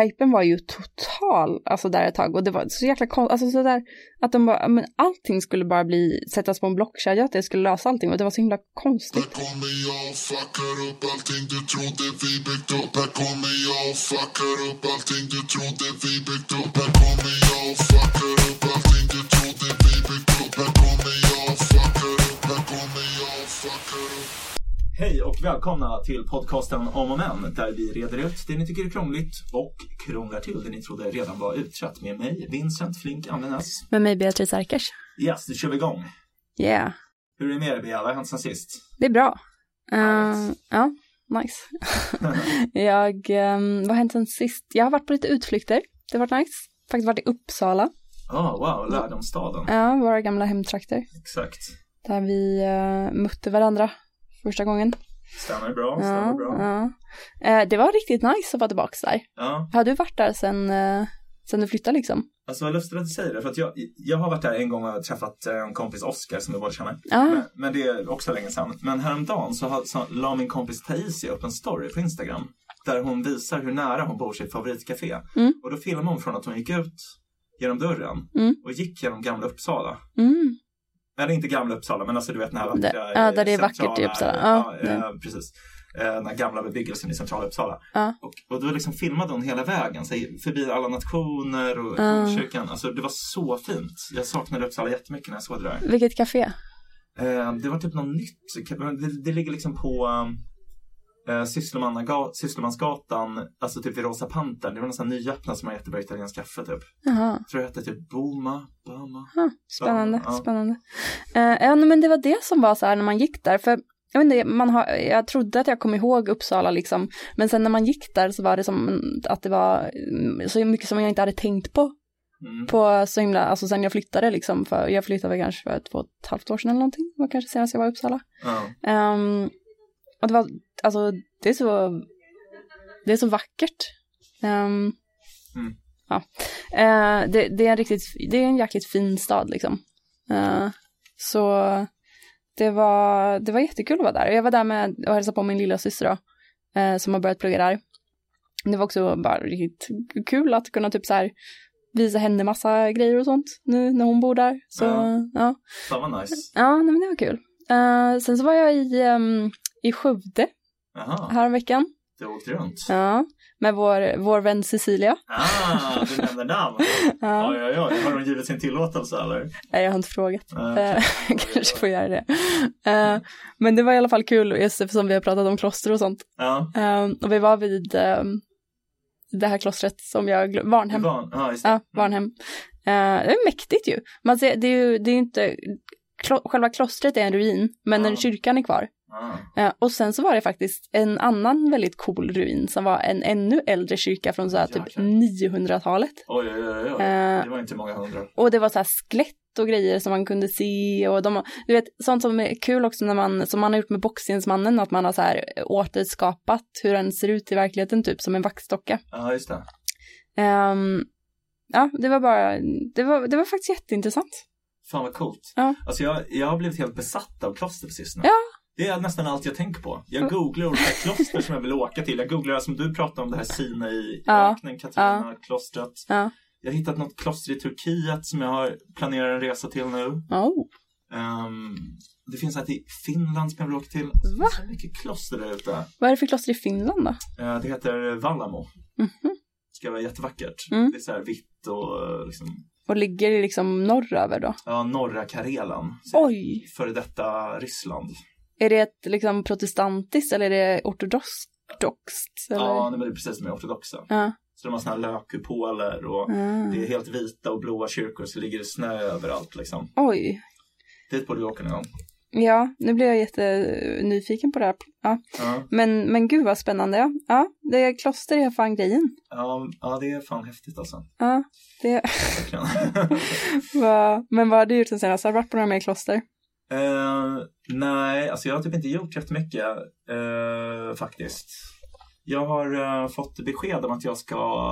hypen var ju total, alltså där ett tag. Och det var så jäkla konstigt, alltså sådär att de bara, men allting skulle bara bli, sättas på en blockkedja, att det skulle lösa allting. Och det var så himla konstigt. Här kommer jag och fuckar upp allting du trodde vi byggt upp. Här kommer jag och fuckar upp allting du trodde vi byggt upp. Här kommer jag och fuckar upp. Hej och välkomna till podcasten Om och Men där vi reder ut det ni tycker är krångligt och krånglar till det ni trodde redan var utrett med mig, Vincent Flink Andenes. Med mig Beatrice Arkers. Yes, nu kör vi igång. Yeah, Hur är det med dig Bea? Vad har hänt sen sist? det är bra. Uh, ja, nice. jag, um, vad har hänt sen sist? Jag har varit på lite utflykter, det har varit nice. Faktiskt varit i Uppsala, Oh, wow, lärdomsstaden. ja, våra gamla hemtrakter. Exakt. Där vi uh, mötte varandra första gången. Stämmer bra, stämmer Ja, bra. ja. Eh, det var riktigt nice att vara tillbaka där. Ja, Har du varit där sen, uh, sen du flyttade liksom? alltså vad lustigt att du säger det för att jag, jag har varit där en gång och träffat en kompis Oscar som du båda känner. Ja, Men, men det är också länge sedan. Men häromdagen så, så la min kompis Taisia upp en story på Instagram. Där hon visar hur nära hon bor sitt favoritcafé. Mm. Och då filmar hon från att hon gick ut genom dörren Mm. och gick genom Gamla Uppsala. mm. Eller inte Gamla Uppsala, men alltså du vet den här vackra, ja, där det är eh, vackert i centrala- Uppsala. Ja, Ja, eh, precis. Eh, Den här gamla bebyggelsen i centrala Uppsala. Ja. Och, och då liksom filmade hon hela vägen, så, förbi alla nationer och Ja. kyrkan. Alltså det var så fint. Jag saknade Uppsala jättemycket när jag såg det där. Vilket café? Eh, det var typ något nytt. Det, det ligger liksom på eh, Sysslemansgatan, alltså typ vid Rosa Pantern. Det var nästan nyöppnat som har jättebra italienskt kaffe typ. Jaha, Jag tror det hette typ Boma, Bama. huh. spännande, Ja. spännande. Uh, ja, men det var det som var så här när man gick där, för jag, vet inte, man har, jag trodde att jag kom ihåg Uppsala liksom, men sen när man gick där så var det som att det var mm, så mycket som jag inte hade tänkt på, Mm. på så himla, alltså sen jag flyttade liksom, för jag flyttade väl kanske för två och ett halvt år sedan eller någonting, det var kanske senast jag var i Uppsala. Ja. Ehm, och det var, alltså det är så, det är så vackert. Ehm, Mm. Ja, Eh, det, det är en riktigt, det är en jäkligt fin stad liksom. Eh, så det var, det var jättekul att vara där. Jag var där med och hälsade på min lilla syster då, eh, som har börjat plugga där. Det var också bara riktigt kul att kunna typ så här visa henne massa grejer och sånt nu när hon bor där. Så Ja. ja. Fan vad nice. Ja, nej, men det var kul. Eh, sen så var jag i, um, i Skövde Häromveckan. du åkte runt. Ja, med vår, vår vän Cecilia. Ah, du nämnde namn. Ja. Oj, oj, oj. Har de givit sin tillåtelse eller? Nej, jag har inte frågat. Eh, Eh, kanske får göra det. Eh, men det var i alla fall kul, just eftersom vi har pratat om kloster och sånt. Ja, Eh, och vi var vid eh, det här klostret som jag Varnhem. Van. Ja, just det. Ja, Varnhem. Eh, det är mäktigt ju. Man ser, det är ju det är inte, klo, själva klostret är en ruin, men Ja. den kyrkan är kvar. Eh, och sen så var det faktiskt en annan väldigt cool ruin som var en ännu äldre kyrka från så här typ Jäklar. 900-talet. Oj, oj, oj, oj. Eh, Det var inte många hundra. och det var så här skelett och grejer som man kunde se och de, du vet, sånt som är kul också när man, som man har gjort med Boxningsmannen, att man har så här återskapat hur den ser ut i verkligheten, typ som en vaxdocka. Ja, just det. Ehm, ja, det var bara, det var, det var faktiskt jätteintressant. Fan vad coolt. Ja. Alltså jag, jag har blivit helt besatt av kloster på sistone. Ja. Det är nästan allt jag tänker på. Jag googlar olika kloster som jag vill åka till. Jag googlar som du pratade om det här Sina i Ja. öknen, Katarina-klostret. Ja. Jag har hittat något kloster i Turkiet som jag har planerar en resa till nu. Oh. Ehm, det finns ett i Finland som jag vill åka till. Det Va? så mycket kloster där ute. Vad är det för kloster i Finland då? Eh, det heter Vallamo. Mhm. Det ska vara jättevackert. Mm. Det är så här vitt och liksom, Och ligger det liksom norröver då? ja, norra Karelen. Oj! Före detta Ryssland. Är det ett liksom protestantiskt eller är det ortodoxt? Eller? Ja, det är precis som är ortodoxa. Ja. Så de har såna här lökkupoler och Ah. det är helt vita och blåa kyrkor så det ligger snö överallt liksom. Oj. Dit borde vi åka någon gång. Ja, nu blir jag jättenyfiken på det här. Ja. Ja, Men, men gud vad spännande. Ja, ja det är kloster är fan grejen. ja, ja, det är fan häftigt alltså. Ja, det var... Men vad har du gjort sen senast? Har du varit på några mer kloster? Eh, nej, alltså jag har typ inte gjort jättemycket uh, faktiskt. Jag har eh, fått besked om att jag ska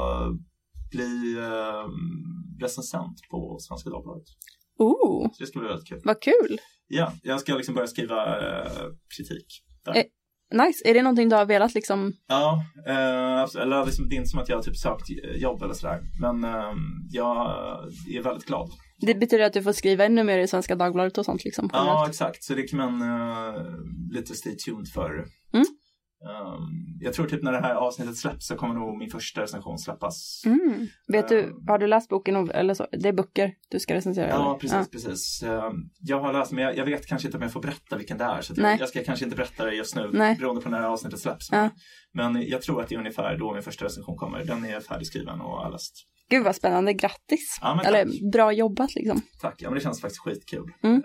bli uh, recensent på Svenska Dagbladet. Oh, Så det ska bli väldigt kul. vad kul. Ja, jag ska liksom börja skriva eh, kritik. Där. Eh, nice. Är det någonting du har velat liksom? Ja, eh, eller liksom, det är inte som att jag har typ sökt jobb eller sådär. Men eh, jag är väldigt glad. Det betyder att du får skriva ännu mer i Svenska Dagbladet och sånt liksom? Ja, exakt. Så det kan man eh, lite stay tuned för. Mm. Um, jag tror typ när det här avsnittet släpps så kommer nog min första recension släppas. Mm. Vet du, Ehm. har du läst boken eller så? Det är böcker du ska recensera? Ja, eller? precis, precis. Um, jag har läst, men jag, jag vet kanske inte om jag får berätta vilken det är. Så jag, jag ska kanske inte berätta det just nu, Nej. beroende på när det här avsnittet släpps. Ja. Men jag tror att det är ungefär då min första recension kommer. Den är färdigskriven och har läst. Gud vad spännande, grattis! Ja, eller bra jobbat liksom. Tack, ja men det känns faktiskt skitkul. Mm.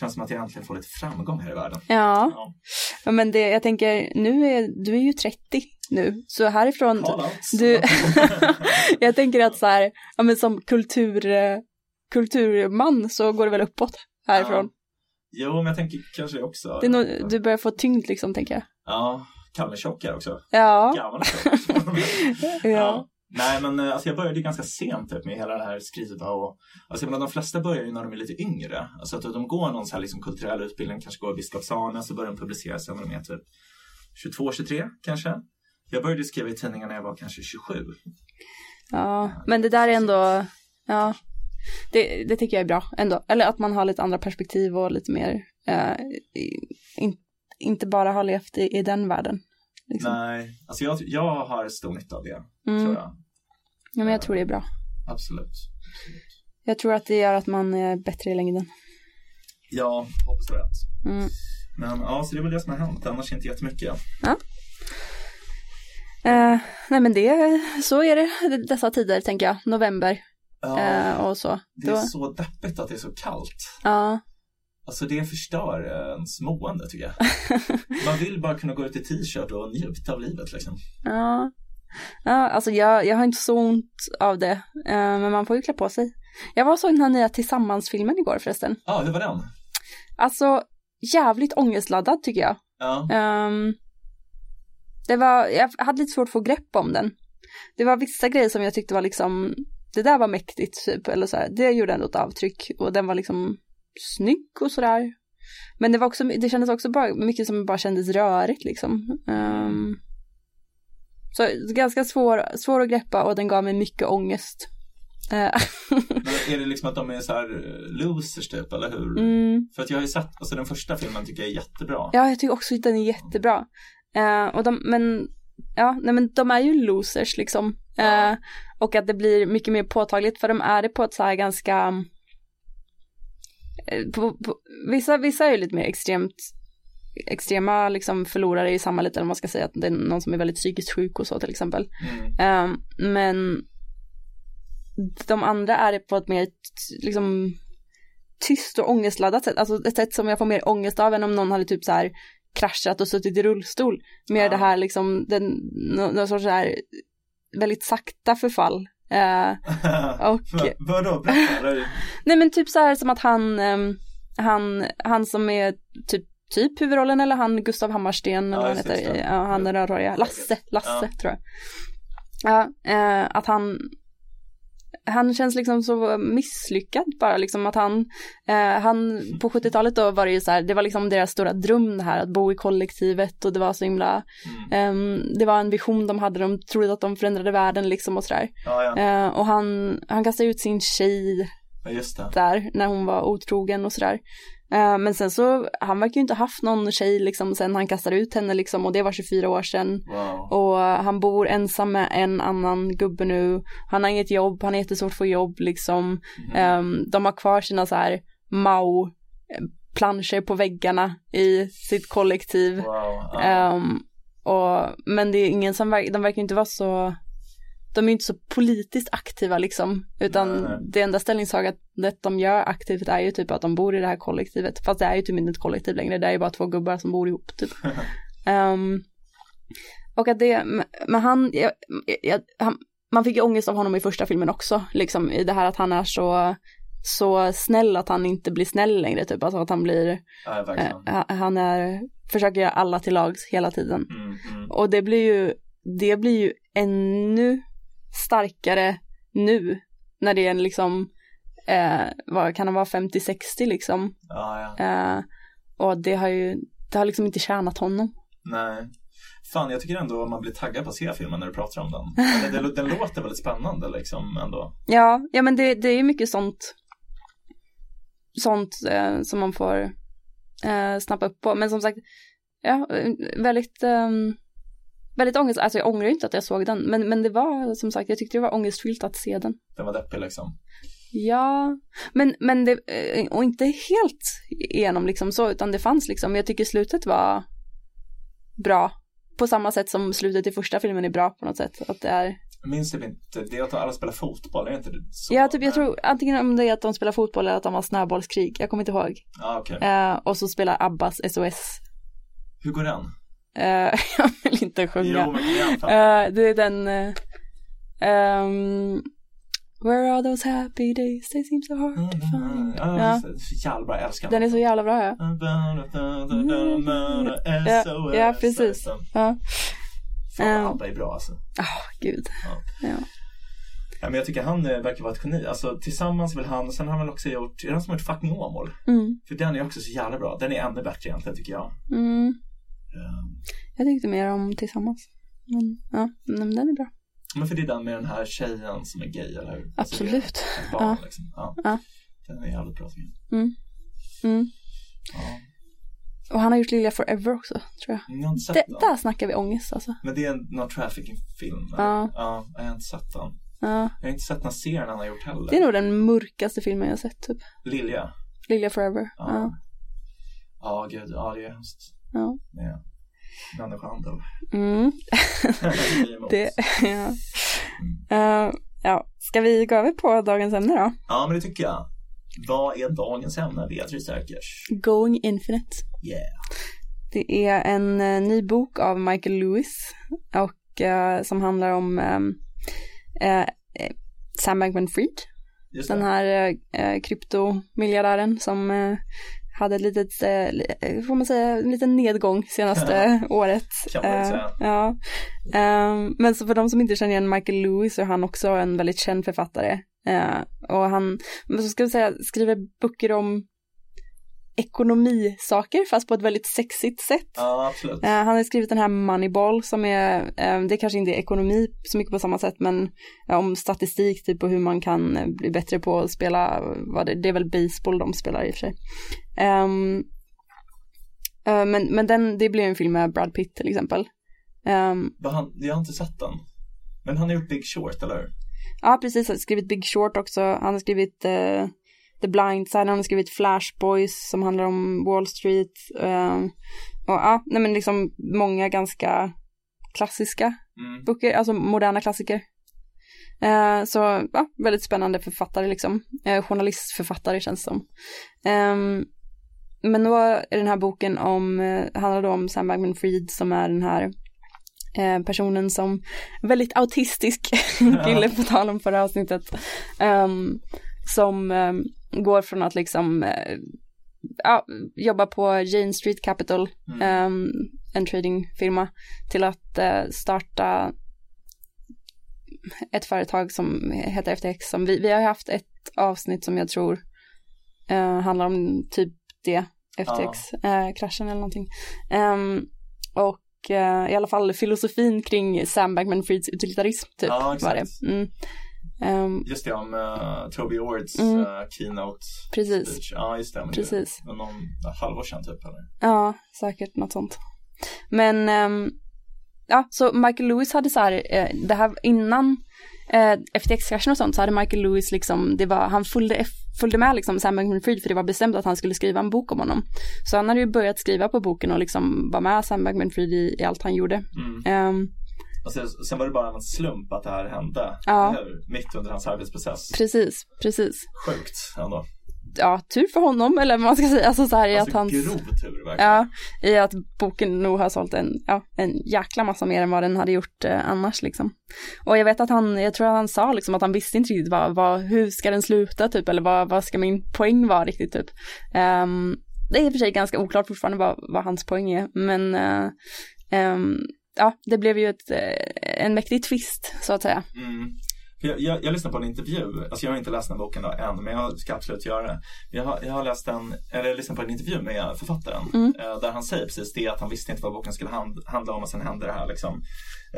Känns som att jag äntligen får lite framgång här i världen. Ja, Ja. ja men det, jag tänker, nu är, du är ju 30 nu, så härifrån, du, jag tänker att så här, ja men som kultur, kulturman så går det väl uppåt härifrån. Jo, men jag tänker kanske också. Det nog, du börjar få tyngd liksom, tänker jag. Ja, Kalle Tjock här också. Ja, Gammal Tjock. ja. Nej, men eh, alltså jag började ganska sent typ, med hela det här skriva och alltså jag menar, de flesta börjar ju när de är lite yngre. Alltså att de går någon så här liksom kulturell utbildning, kanske går Biskopsarna, så börjar de publicera sig när de är typ 22, 23 kanske. Jag började skriva i tidningar när jag var kanske 27. Ja, men det där är ändå, ja, det, det tycker jag är bra ändå. Eller att man har lite andra perspektiv och lite mer, eh, in, inte bara har levt i, i den världen. Liksom. Nej, alltså jag, jag har stor nytta av det, Mm. tror jag. Ja, men jag tror det är bra. Absolut. Jag tror att det gör att man är bättre i längden. Ja, hoppas det. Mm. Men ja, så det är väl det som har hänt, annars inte jättemycket. Eh, nej men det, så är det dessa tider tänker jag, november Ja, eh, och så. det är Då, så deppigt att det är så kallt. ja, Alltså det förstör ens mående tycker jag. Man vill bara kunna gå ut i t-shirt och njuta av livet liksom. ja. Ja, alltså jag, jag har inte så ont av det, eh, men man får ju klä på sig. Jag var och såg den här nya Tillsammans-filmen igår förresten. Ja, hur var den? Alltså jävligt ångestladdad tycker jag. Ja, Ehm, det var, jag hade lite svårt att få grepp om den. Det var vissa grejer som jag tyckte var liksom, det där var mäktigt typ, eller så här, det gjorde ändå ett avtryck och den var liksom snygg och sådär. Men det var också, det kändes också bara mycket som bara kändes rörigt liksom. Ehm, så ganska svår, svår att greppa och den gav mig mycket ångest. Eh, men är det liksom att de är så här eh, losers typ, eller hur? mm. För att jag har ju sett, alltså den första filmen tycker jag är jättebra. Ja, jag tycker också att den är jättebra. Eh, och de, men, ja, nej men de är ju losers liksom. Eh, och att det blir mycket mer påtagligt för de är det på ett så här ganska, på, på, vissa, vissa är ju lite mer extremt, extrema liksom förlorare i samhället eller vad man ska säga, att det är någon som är väldigt psykiskt sjuk och så till exempel. Mm. Eh, men de andra är det på ett mer liksom tyst och ångestladdat sätt. Alltså ett sätt som jag får mer ångest av än om någon hade typ så här kraschat och suttit i rullstol. Mer Ja. det här liksom, den, nå- någon sorts så här väldigt sakta förfall. Eh, och, Va- Vadå, nej men typ så här som att han, ehm, han, han som är typ, typ huvudrollen eller han Gustav Hammarsten eller vad han heter, ja, han den rödhåriga, Lasse, Lasse Ja. tror jag. Ja, eh, att han, han känns liksom så misslyckad bara liksom att han, eh, han på 70-talet då var det ju så här, det var liksom deras stora dröm det här att bo i kollektivet och det var så himla, Mm. ehm, det var en vision de hade, de trodde att de förändrade världen liksom och sådär. Ja, ja. Eh, och han, han kastade ut sin tjej ja, där när hon var otrogen och sådär. Eh, men sen så, han verkar ju inte haft någon tjej liksom sen han kastade ut henne liksom och det var 24 år sedan. Wow. Och han bor ensam med en annan gubbe nu. Han har inget jobb, han har jättesvårt att få jobb liksom. Mhm. Ehm, de har kvar sina så här Mao eh, planscher på väggarna i sitt kollektiv. Wow. Ja. Ehm, och, men det är ingen som, verkar, de verkar inte vara så, de är inte så politiskt aktiva liksom, utan Nej, det enda ställningstagandet de gör aktivt är ju typ att de bor i det här kollektivet, fast det är ju typ inte ett kollektiv längre, det är ju bara två gubbar som bor ihop typ. Ehm, och att det, men han, jag, jag, han, man fick ju ångest av honom i första filmen också, liksom i det här att han är så, så snäll att han inte blir snäll längre typ, alltså att han blir, ja, eh, han är, försöker göra alla till lags hela tiden. Mm, mm. Och det blir ju, det blir ju ännu starkare nu när det är en liksom, eh, vad kan han vara, 50-60 liksom. Ja, ja. Eh, och det har ju, det har liksom inte tjänat honom. Nej. Fan, jag tycker ändå man blir taggad på att se filmen när du pratar om den. Eller, den, den låter väldigt spännande liksom ändå. Ja, ja men det, det är mycket sånt, sånt eh, som man får eh, snappa upp på. Men som sagt, ja, eh, väldigt, eh, väldigt ångest, alltså jag ångrar inte att jag såg den, men, men det var som sagt, jag tyckte det var ångestfyllt att se den. Den var deppig liksom. Ja, men, men det, eh, och inte helt igenom liksom så, utan det fanns liksom, jag tycker slutet var bra. På samma sätt som slutet i första filmen är bra på något sätt. Att det är, Jag minns typ inte, det är att alla spelar fotboll, är det inte det så? ja, typ, jag tror antingen om det är att de spelar fotboll eller att de har snöbollskrig, jag kommer inte ihåg. Ja, okej. Eh, och så spelar Abbas SOS. Hur går den? Eh, jag vill inte sjunga. Jo. Eh, det är den... ehm, Where are those happy days? They seem so hard to find. Ja, Ja. just det. så jävla bra, jag älskar Den är så jävla bra ja. Ja, ja, precis. Ja. Fan, Ja. Abba är bra alltså. Ah, gud. Ja. Ja, men jag tycker han verkar vara ett geni. Alltså tillsammans väl han, och sen har han väl också gjort, är det han som har gjort Fucking Åmål? Mm. För den är också så jävla bra. Den är ännu bättre egentligen tycker jag. Mm. Ehm, Jag tyckte mer om Tillsammans. Men ja, men den är bra. Men för det är den med den här tjejen som är gay, eller hur? Absolut. barn, Ja. liksom. ja. Ja. Den är jävligt bra. Mm. Mm. Ja. Och han har gjort Lilja Forever också, tror jag. Jag har inte sett Det, den. där snackar vi ångest alltså. Men det är en no trafficking-film. Ja. ja. Jag har inte sett den. Ja. Jag har inte sett den serien han har gjort heller. Det är nog den mörkaste filmen jag har sett, typ. Lilja. Lilja Forever. Ja. Ja. Ja, gud. Ja, det är hemskt. Ja. Med människohandel. Mm. Det. Det, ja. Eh, ja. Ska vi gå över på dagens ämne då? Ja, men det tycker jag. Vad är dagens ämne, Beatrice Erkers? Going Infinite. Yeah. Det är en eh, ny bok av Michael Lewis och eh, som handlar om eh, eh, Sam Bankman-Fried. Den här kryptomiljardären som hade ett litet, eh, får man säga, en liten nedgång senaste året. Kan man Eh, säga. Ja. Ehm, men så för de som inte känner igen Michael Lewis så är han också en väldigt känd författare. Eh, och han, men så ska vi säga, skriver böcker om ekonomisaker fast på ett väldigt sexigt sätt. Ja, absolut. Eh, han har skrivit den här Moneyball som är, eh, det kanske inte är ekonomi så mycket på samma sätt men ja, om statistik typ och hur man kan eh, bli bättre på att spela, vad det, det är väl baseball de spelar i och för sig. Ehm, eh, men men den, det blir en film med Brad Pitt till exempel. Ehm, Han, jag har inte sett den. Men han har gjort Big Short, eller? ja precis, han har skrivit Big Short också, han har skrivit eh, The Blind Side, han har skrivit Flash Boys som handlar om Wall Street. ehm, och ja, nej men liksom många ganska klassiska Mm. böcker, alltså moderna klassiker. Eh, så ja, väldigt spännande författare liksom. Eh, journalistförfattare känns det som. Ehm, men då är den här boken om, eh, handlar då om Sam Bankman-Fried som är den här eh, personen som, väldigt autistisk kille på tal om förra avsnittet. ehm, som ehm, går från att liksom eh, ja, jobba på Jane Street Capital, Mm. ehm, en tradingfirma, till att eh, starta ett företag som heter FTX. Som vi, vi har haft ett avsnitt som jag tror eh, handlar om typ det, FTX-kraschen eller någonting. Ehm, och i alla fall filosofin kring Sam Bankman-Frieds utilitarism typ Ja, var det. Mm. Ehm, Just det, om uh, Toby Ords Mm. eh, keynote precis. speech. Ja, just det. Precis. Det någon ja, halvår sedan typ, eller? Ja, säkert något sånt. Men, ehm, ja, så Michael Lewis hade så här, eh, det här innan eh, FTX-kraschen och sånt så hade Michael Lewis liksom, det var, han följde, följde med liksom Sam Bankman-Fried för det var bestämt att han skulle skriva en bok om honom. Så han hade ju börjat skriva på boken och liksom var med Sam Bankman-Fried i, i allt han gjorde. Mm. Ehm, Och sen, sen var det bara en slump att det här hände. Ja. hur? Mitt under hans arbetsprocess. precis, precis. Sjukt ändå. Ja, tur för honom eller vad man ska säga, alltså så här i Alltså att hans... grov tur verkligen. Ja, i att boken nog har sålt en, ja, en jäkla massa mer än vad den hade gjort eh, annars liksom. Och jag vet att han, jag tror att han sa liksom att han visste inte riktigt vad, vad hur ska den sluta typ, eller vad, vad ska min poäng vara riktigt typ. Ehm, det är i och för sig ganska oklart fortfarande vad, vad hans poäng är, men eh, ehm, ja, det blev ju ett, eh, en mäktig twist så att säga. Mm. Jag, jag, jag lyssnade på en intervju, alltså jag har inte läst den boken då än, men jag ska absolut göra det. Jag har, jag har läst en, eller lyssnat på en intervju med författaren Mm. eh, där han säger precis det, att han visste inte vad boken skulle hand, handla om och sen hände det här liksom.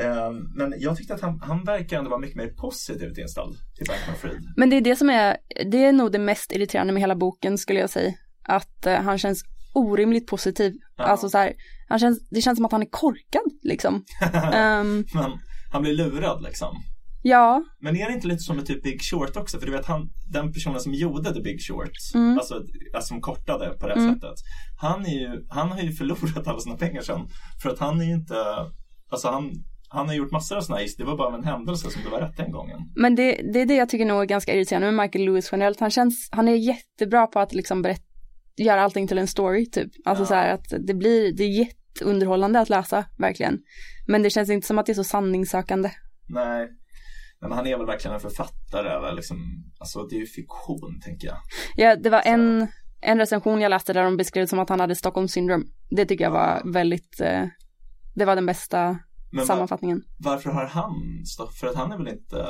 Eh, men jag tyckte att han, han verkar ändå vara mycket mer positivt inställd till Bankman Fried. Men det är det som är, det är nog det mest irriterande med hela boken skulle jag säga. Att eh, han känns orimligt positiv. Ja. Alltså så här, han känns, det känns som att han är korkad liksom. Ehm, Men han blir lurad liksom. ja, Men är det inte lite som med typ Big Short också? För du vet han, den personen som gjorde The Big Short, Mm. alltså, alltså som kortade på det Mm. sättet. Han, är ju, han har ju förlorat alla sina pengar sen. För att han är ju inte, alltså han, han har gjort massor av sådana här, det var bara en händelse som det var rätt den gången. men det, det är det jag tycker nog är ganska irriterande med Michael Lewis generellt. Han känns, han är jättebra på att liksom berätta, göra allting till en story typ. Alltså Ja. så här att det blir, det är jätteunderhållande att läsa, verkligen. Men det känns inte som att det är så sanningssökande. Nej. Men han är väl verkligen en författare eller liksom, alltså det är ju fiktion tänker jag. Ja, det var en, en recension jag läste där de beskrev som att han hade Stockholm syndrome. Det tycker jag var väldigt, eh, det var den bästa Men sammanfattningen. varför har han för att han är väl inte,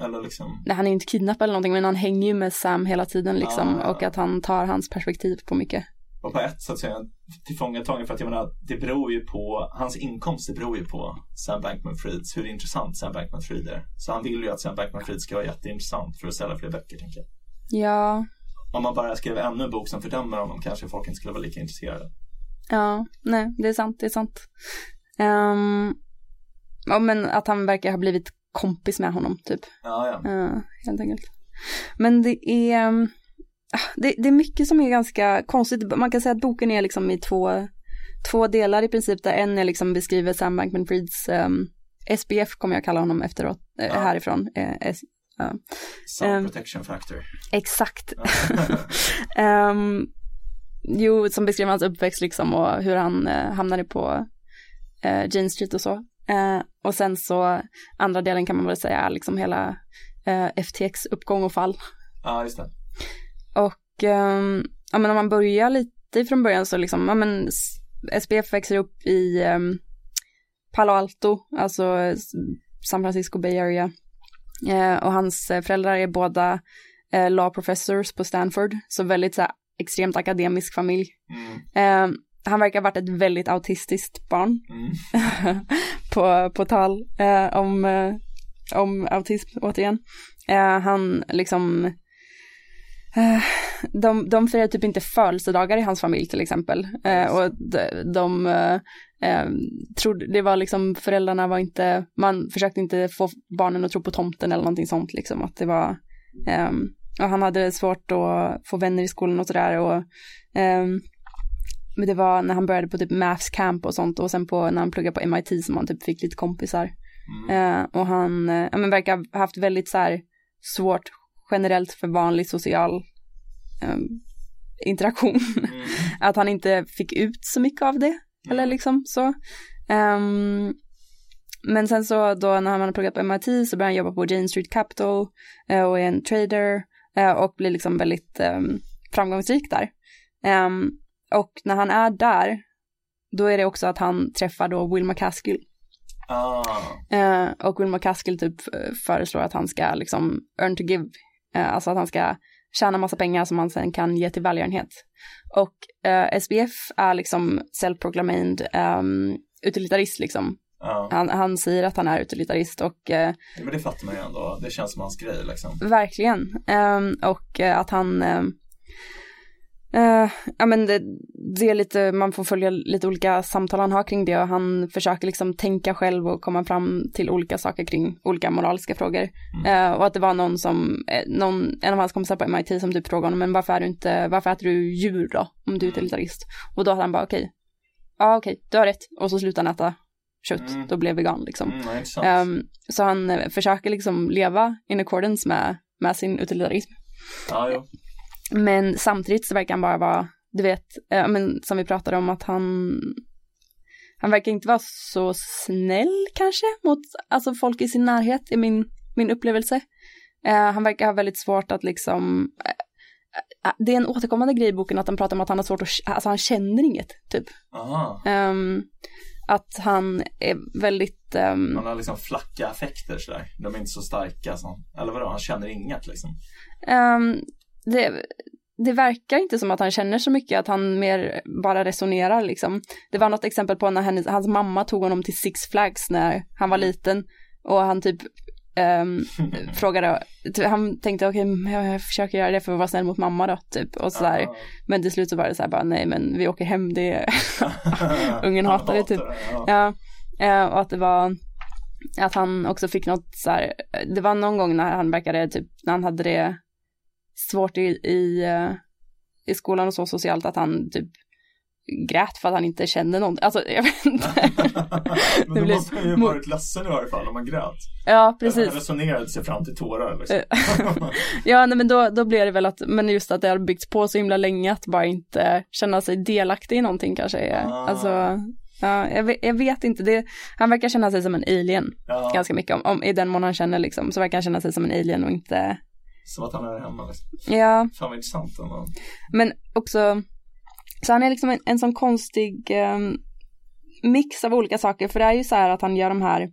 eller liksom, Nej, han är ju inte kidnappad eller någonting, men han hänger ju med Sam hela tiden liksom. Ah. Och att han tar hans perspektiv på mycket. och på ett sätt så är han tillfångatagen för att jag menar, det beror ju på, hans inkomst det beror ju på Sam Bankman-Frieds, hur intressant Sam Bankman-Fried är. Så han vill ju att Sam Bankman-Fried ska vara jätteintressant för att sälja fler böcker, tänker jag. Ja, Om man bara skrev ännu en bok som fördömer honom kanske folk inte skulle vara lika intresserade. ja, nej, det är sant, det är sant. Um, ja, men att han verkar ha blivit kompis med honom, typ. Ja, ja. Ja, helt enkelt. Men det är, um, ah, det, det är mycket som är ganska konstigt. Man kan säga att boken är liksom i två, två delar i princip. Där en är liksom beskriver Sam Bankman-Frieds um, SPF kommer jag kalla honom efteråt, eh, Ja. härifrån. Eh, S, Sound Ehm. protection factor. exakt. Ehm, jo, som beskriver hans uppväxt liksom och hur han eh, hamnade på Jane Street och så. Eh, och sen så andra delen kan man väl säga är liksom hela eh, FTX uppgång och fall. ja, just det. Och ehm, ja, men om man börjar lite från början så liksom, ja men SPF växer upp i ehm, Palo Alto, alltså San Francisco Bay Area. Eh, och hans eh, föräldrar är båda eh, law professors på Stanford, så väldigt så här, extremt akademisk familj. Mm, Eh, han verkar ha varit ett väldigt autistiskt barn mm, på, på tal eh, om, eh, om autism återigen. Eh, han liksom, eh, de, de firar typ inte födelsedagar i hans familj till exempel. Eh, och de, de eh, eh, trodde, det var liksom, föräldrarna var inte, man försökte inte få barnen att tro på tomten eller någonting sånt liksom. Att det var, ehm, och han hade svårt att få vänner i skolan och sådär. Och, men det var när han började på typ maths camp och sånt och sen på när han pluggade på MIT som han typ fick lite kompisar. mm. Eh, och han eh, men verkar ha haft väldigt så här svårt generellt för vanlig social eh, interaktion. Mm. att han inte fick ut så mycket av det. Eller liksom så. Ehm, men sen så då när han hade pluggat på MIT så började han jobba på Jane Street Capital eh, och är en trader eh, och blir liksom väldigt ehm, framgångsrik där. Ehm, och när han är där, då är det också att han träffar då Will McCaskill. Ah, Eh, och Will McCaskill typ eh, föreslår att han ska liksom earn to give. Eh, alltså att han ska tjäna massa pengar som han sen kan ge till välgörenhet. Och eh, SBF är liksom self-proclaimed ehm, utilitarist liksom. ja. Han, han säger att han är utilitarist och eh, Men det fattar man ju ändå. Det känns som hans grej liksom. verkligen. Ehm, och eh, att han ehm, eh, ja men det, det är lite, man får följa lite olika samtal han har kring det och han försöker liksom tänka själv och komma fram till olika saker kring olika moraliska frågor. Eh, och att det var någon som, eh, någon, en av hans kompisar på MIT som typ frågade honom, men varför är du inte, varför äter du djur då, om du är utilitarist? Och då hade han bara okej, ja okej, du har rätt. Och så slutade han äta kött, Mm. då blev vegan liksom. Mm. Ehm, så han försöker liksom leva in accordance med, med sin utilitarism. ja, jo. Men samtidigt så verkar han bara vara, du vet, eh, men som vi pratade om att han, han verkar inte vara så snäll kanske mot alltså folk i sin närhet, är min, min upplevelse. Eh, han verkar ha väldigt svårt att liksom, eh, det är en återkommande grej i boken att han pratar om att han har svårt att, alltså han känner inget, typ. Ehm, att han är väldigt, ehm, Han har liksom flacka affekter sådär. De är inte så starka som, eller vadå, han känner inget liksom. ehm, det, det verkar inte som att han känner så mycket, att han mer bara resonerar liksom. Det var något exempel på när hennes, hans mamma tog honom till Six Flags när han var liten och han typ ehm, frågade, typ, han tänkte okej, jag jag försöker göra det för att vara snäll mot mamma då, typ, och sådär. Ja. Men till slut så var det så här bara, nej men vi åker hem, det Ungen hatar det, typ. Ja. ja, eh, och att det var, att han också fick något så här, det var någon gång när han verkade typ, när han hade det svårt i, i, eh, i skolan och så socialt, att han typ grät för att han inte kände någon, alltså jag vet inte. Men då blir- måste man ju varit ledsen i varje fall om man grät. ja, Han precis. resonerade sig fram till tårar liksom. Ja, nej, men då, då blev det väl att, men just att det har byggts på så himla länge att bara inte känna sig delaktig i någonting kanske. Ah. Alltså, ja, jag, vet, jag vet inte, det, han verkar känna sig som en alien ja, ganska mycket, om, om, i den mån han känner liksom, så verkar han känna sig som en alien och inte, Som att han är hemma liksom. ja, Fan vad intressant ändå. men också, så han är liksom en, en sån konstig um, mix av olika saker, för det är ju så här att han gör de här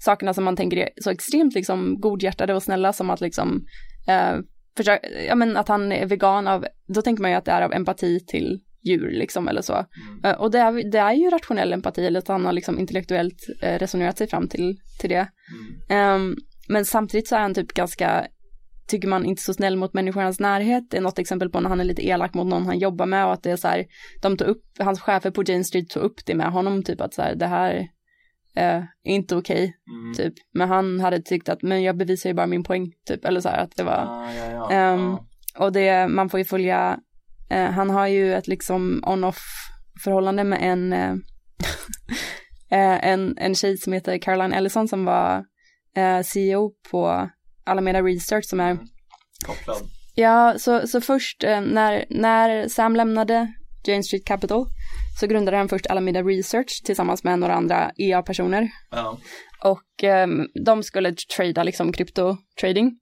sakerna som man tänker är så extremt liksom godhjärtade och snälla som att liksom eh, försöka, ja men att han är vegan av, då tänker man ju att det är av empati till djur liksom eller så. Mm. Eh, och det är, det är ju rationell empati, eller att han har liksom intellektuellt eh, resonerat sig fram till, till det. Mm. Ehm, men samtidigt så är han typ ganska, tycker man, inte så snäll mot människor i hans närhet. Det är något exempel på när han är lite elak mot någon han jobbar med och att det är så här, de tog upp, hans chefer på Jane Street tog upp det med honom, typ att så här, det här eh, är inte okej, Mm. typ. Men han hade tyckt att, men jag bevisar ju bara min poäng, typ, eller så här, att det var, Ah, ja, ja. Ehm, ja. och det, man får ju följa, eh, han har ju ett liksom on-off förhållande med en, eh, en, en tjej som heter Caroline Ellison som var eh, CEO på Alameda Research som är, Kopplad. ja, så, så först eh, när, när Sam lämnade Jane Street Capital så grundade han först Alameda Research tillsammans med några andra EA-personer Ja. och ehm, de skulle trada liksom kryptotrading.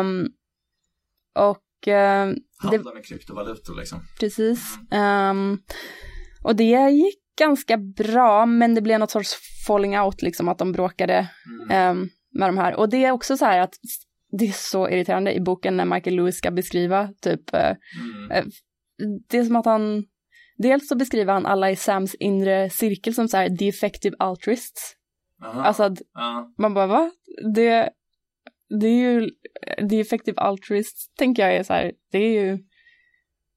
Um, och ehm, det, Handla med kryptovalutor liksom. precis. Ehm, och det gick ganska bra, men det blev något sorts falling out, liksom att de bråkade Mm. Med de här. Och det är också så här att det är så irriterande i boken när Michael Lewis ska beskriva typ, eh, Mm. det är som att han, dels så beskriver han alla i Sams inre cirkel som så här the effective altruists. Aha. Alltså att ja. man bara va? Det, det är ju, the effective altruist tänker jag är så här, det är ju,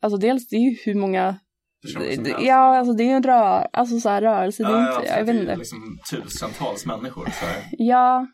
alltså dels det är ju hur många, ja alltså det är ju en rör, alltså så här rörelse, det är ja, inte, ja, jag vet inte. liksom tusentals människor. Så här. Ja,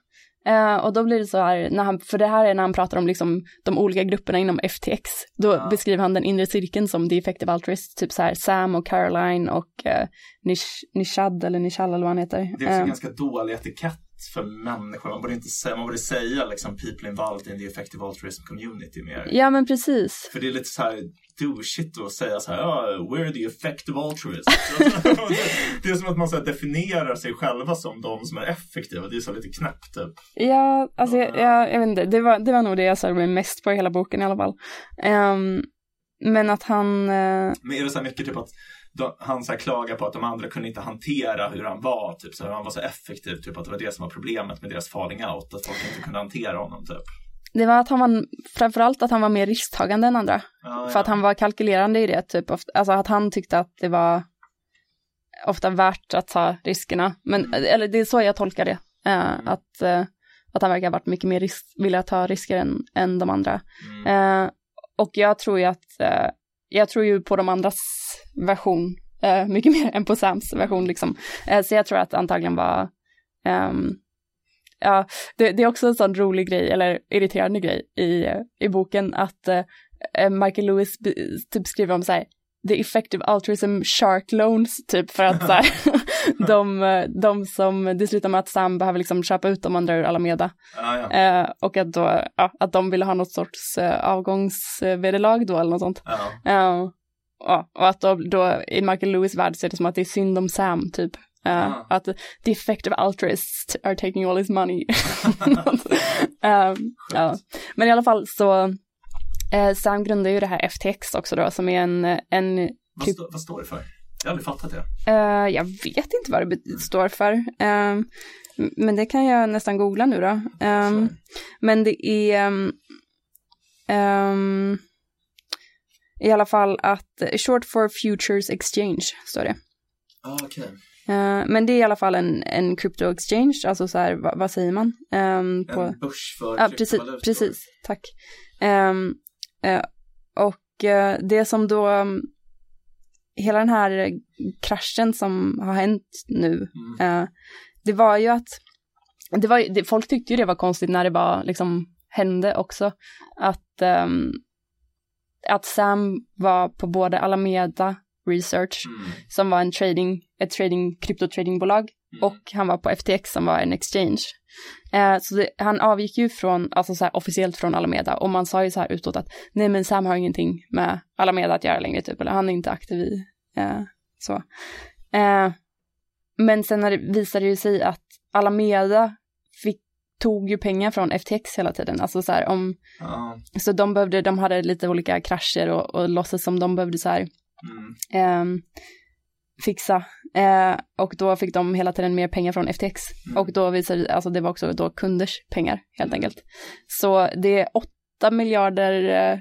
eh, och då blir det så här, när han, för det här är när han pratar om liksom de olika grupperna inom FTX, då Ja. beskriver han den inre cirkeln som the effective altruist, typ så här Sam och Caroline och eh, Nish, Nishad eller Nishal eller vad han heter. Det är också Eh, ganska dålig etikett för människor. Man borde inte säga, man borde säga liksom people involved in the effective altruism community mer. ja men precis. För det är lite så här douchigt att säga så här, ja, we're the effective altruists. det är som att man så här definierar sig själva som de som är effektiva. Det är så lite knäppt typ. Ja, alltså jag, jag, jag vet inte, det var, det var nog det jag såg mig mest på i hela boken i alla fall. Ehm, men att han, eh, Men är det så här mycket typ att de, han så här klagar på att de andra kunde inte hantera hur han var, typ så här, han var så effektiv, typ att det var det som var problemet med deras falling out, att folk inte kunde hantera honom typ. det var att han var, framförallt att han var mer risktagande än andra. Ja, För att han var kalkylerande i det, typ, ofta, alltså att han tyckte att det var ofta värt att ta riskerna. Men, eller det är så jag tolkar det. Eh, att, eh, att han verkar ha varit mycket mer risk, vilja ta risker än, än de andra. Mm. Eh, och jag tror ju att, eh, jag tror ju på de andras version eh, mycket mer än på Sams version liksom. Eh, så jag tror att antagligen var, ehm, ja, det, det är också en sån rolig grej, eller irriterande grej i, i boken att eh, eh, Michael Lewis typ skriver om så här, the effective altruism shark loans, typ för att så här, de, de som, det slutar med att Sam behöver liksom köpa ut de andra ur Alameda. Ja, ja. Eh, och att då, ja, att de ville ha något sorts eh, avgångsvederlag då eller något sånt. ja. Eh, ja, och att då, då i Michael Lewis värld så är det som att det är synd om Sam typ. Eh, Ah. Att the effective altruists are taking all his money. Eh, ja. Men i alla fall så, eh, Sam grundar ju det här FTX också då som är en, en Vad, stå, vad står det för? Jag har aldrig fattat det. Eh, jag vet inte vad det står för. Ehm, men det kan jag nästan googla nu då. Ehm, men det är ehm, ehm, i alla fall att short for futures exchange står det. Ah, okej. Eh, men det är i alla fall en, en crypto exchange, alltså så här, vad, vad säger man? Ehm, på, En börs för Ja, precis, precis. Tack. Ehm, eh, och det som då, um, hela den här kraschen som har hänt nu, Mm. eh, det var ju att, det var, det, folk tyckte ju det var konstigt när det var, liksom, hände också, att, ehm, att Sam var på både Alameda Research, Mm. som var en trading, ett trading, kryptotradingbolag, Mm. och han var på FTX som var en exchange. Eh, så det, han avgick ju från, alltså så här officiellt från Alameda och man sa ju så här utåt att nej men Sam har ingenting med Alameda att göra längre typ, eller han är inte aktiv i eh, så. Eh, men sen när det visade det sig att Alameda fick, tog ju pengar från FTX hela tiden, alltså så här om, Ja. så de behövde, de hade lite olika krascher och, och låtsas som de behövde så här Mm. ehm, fixa. Eh, och då fick de hela tiden mer pengar från FTX. Mm. Och då visade det, alltså det var också då kunders pengar helt enkelt. Så det är 8 miljarder eh,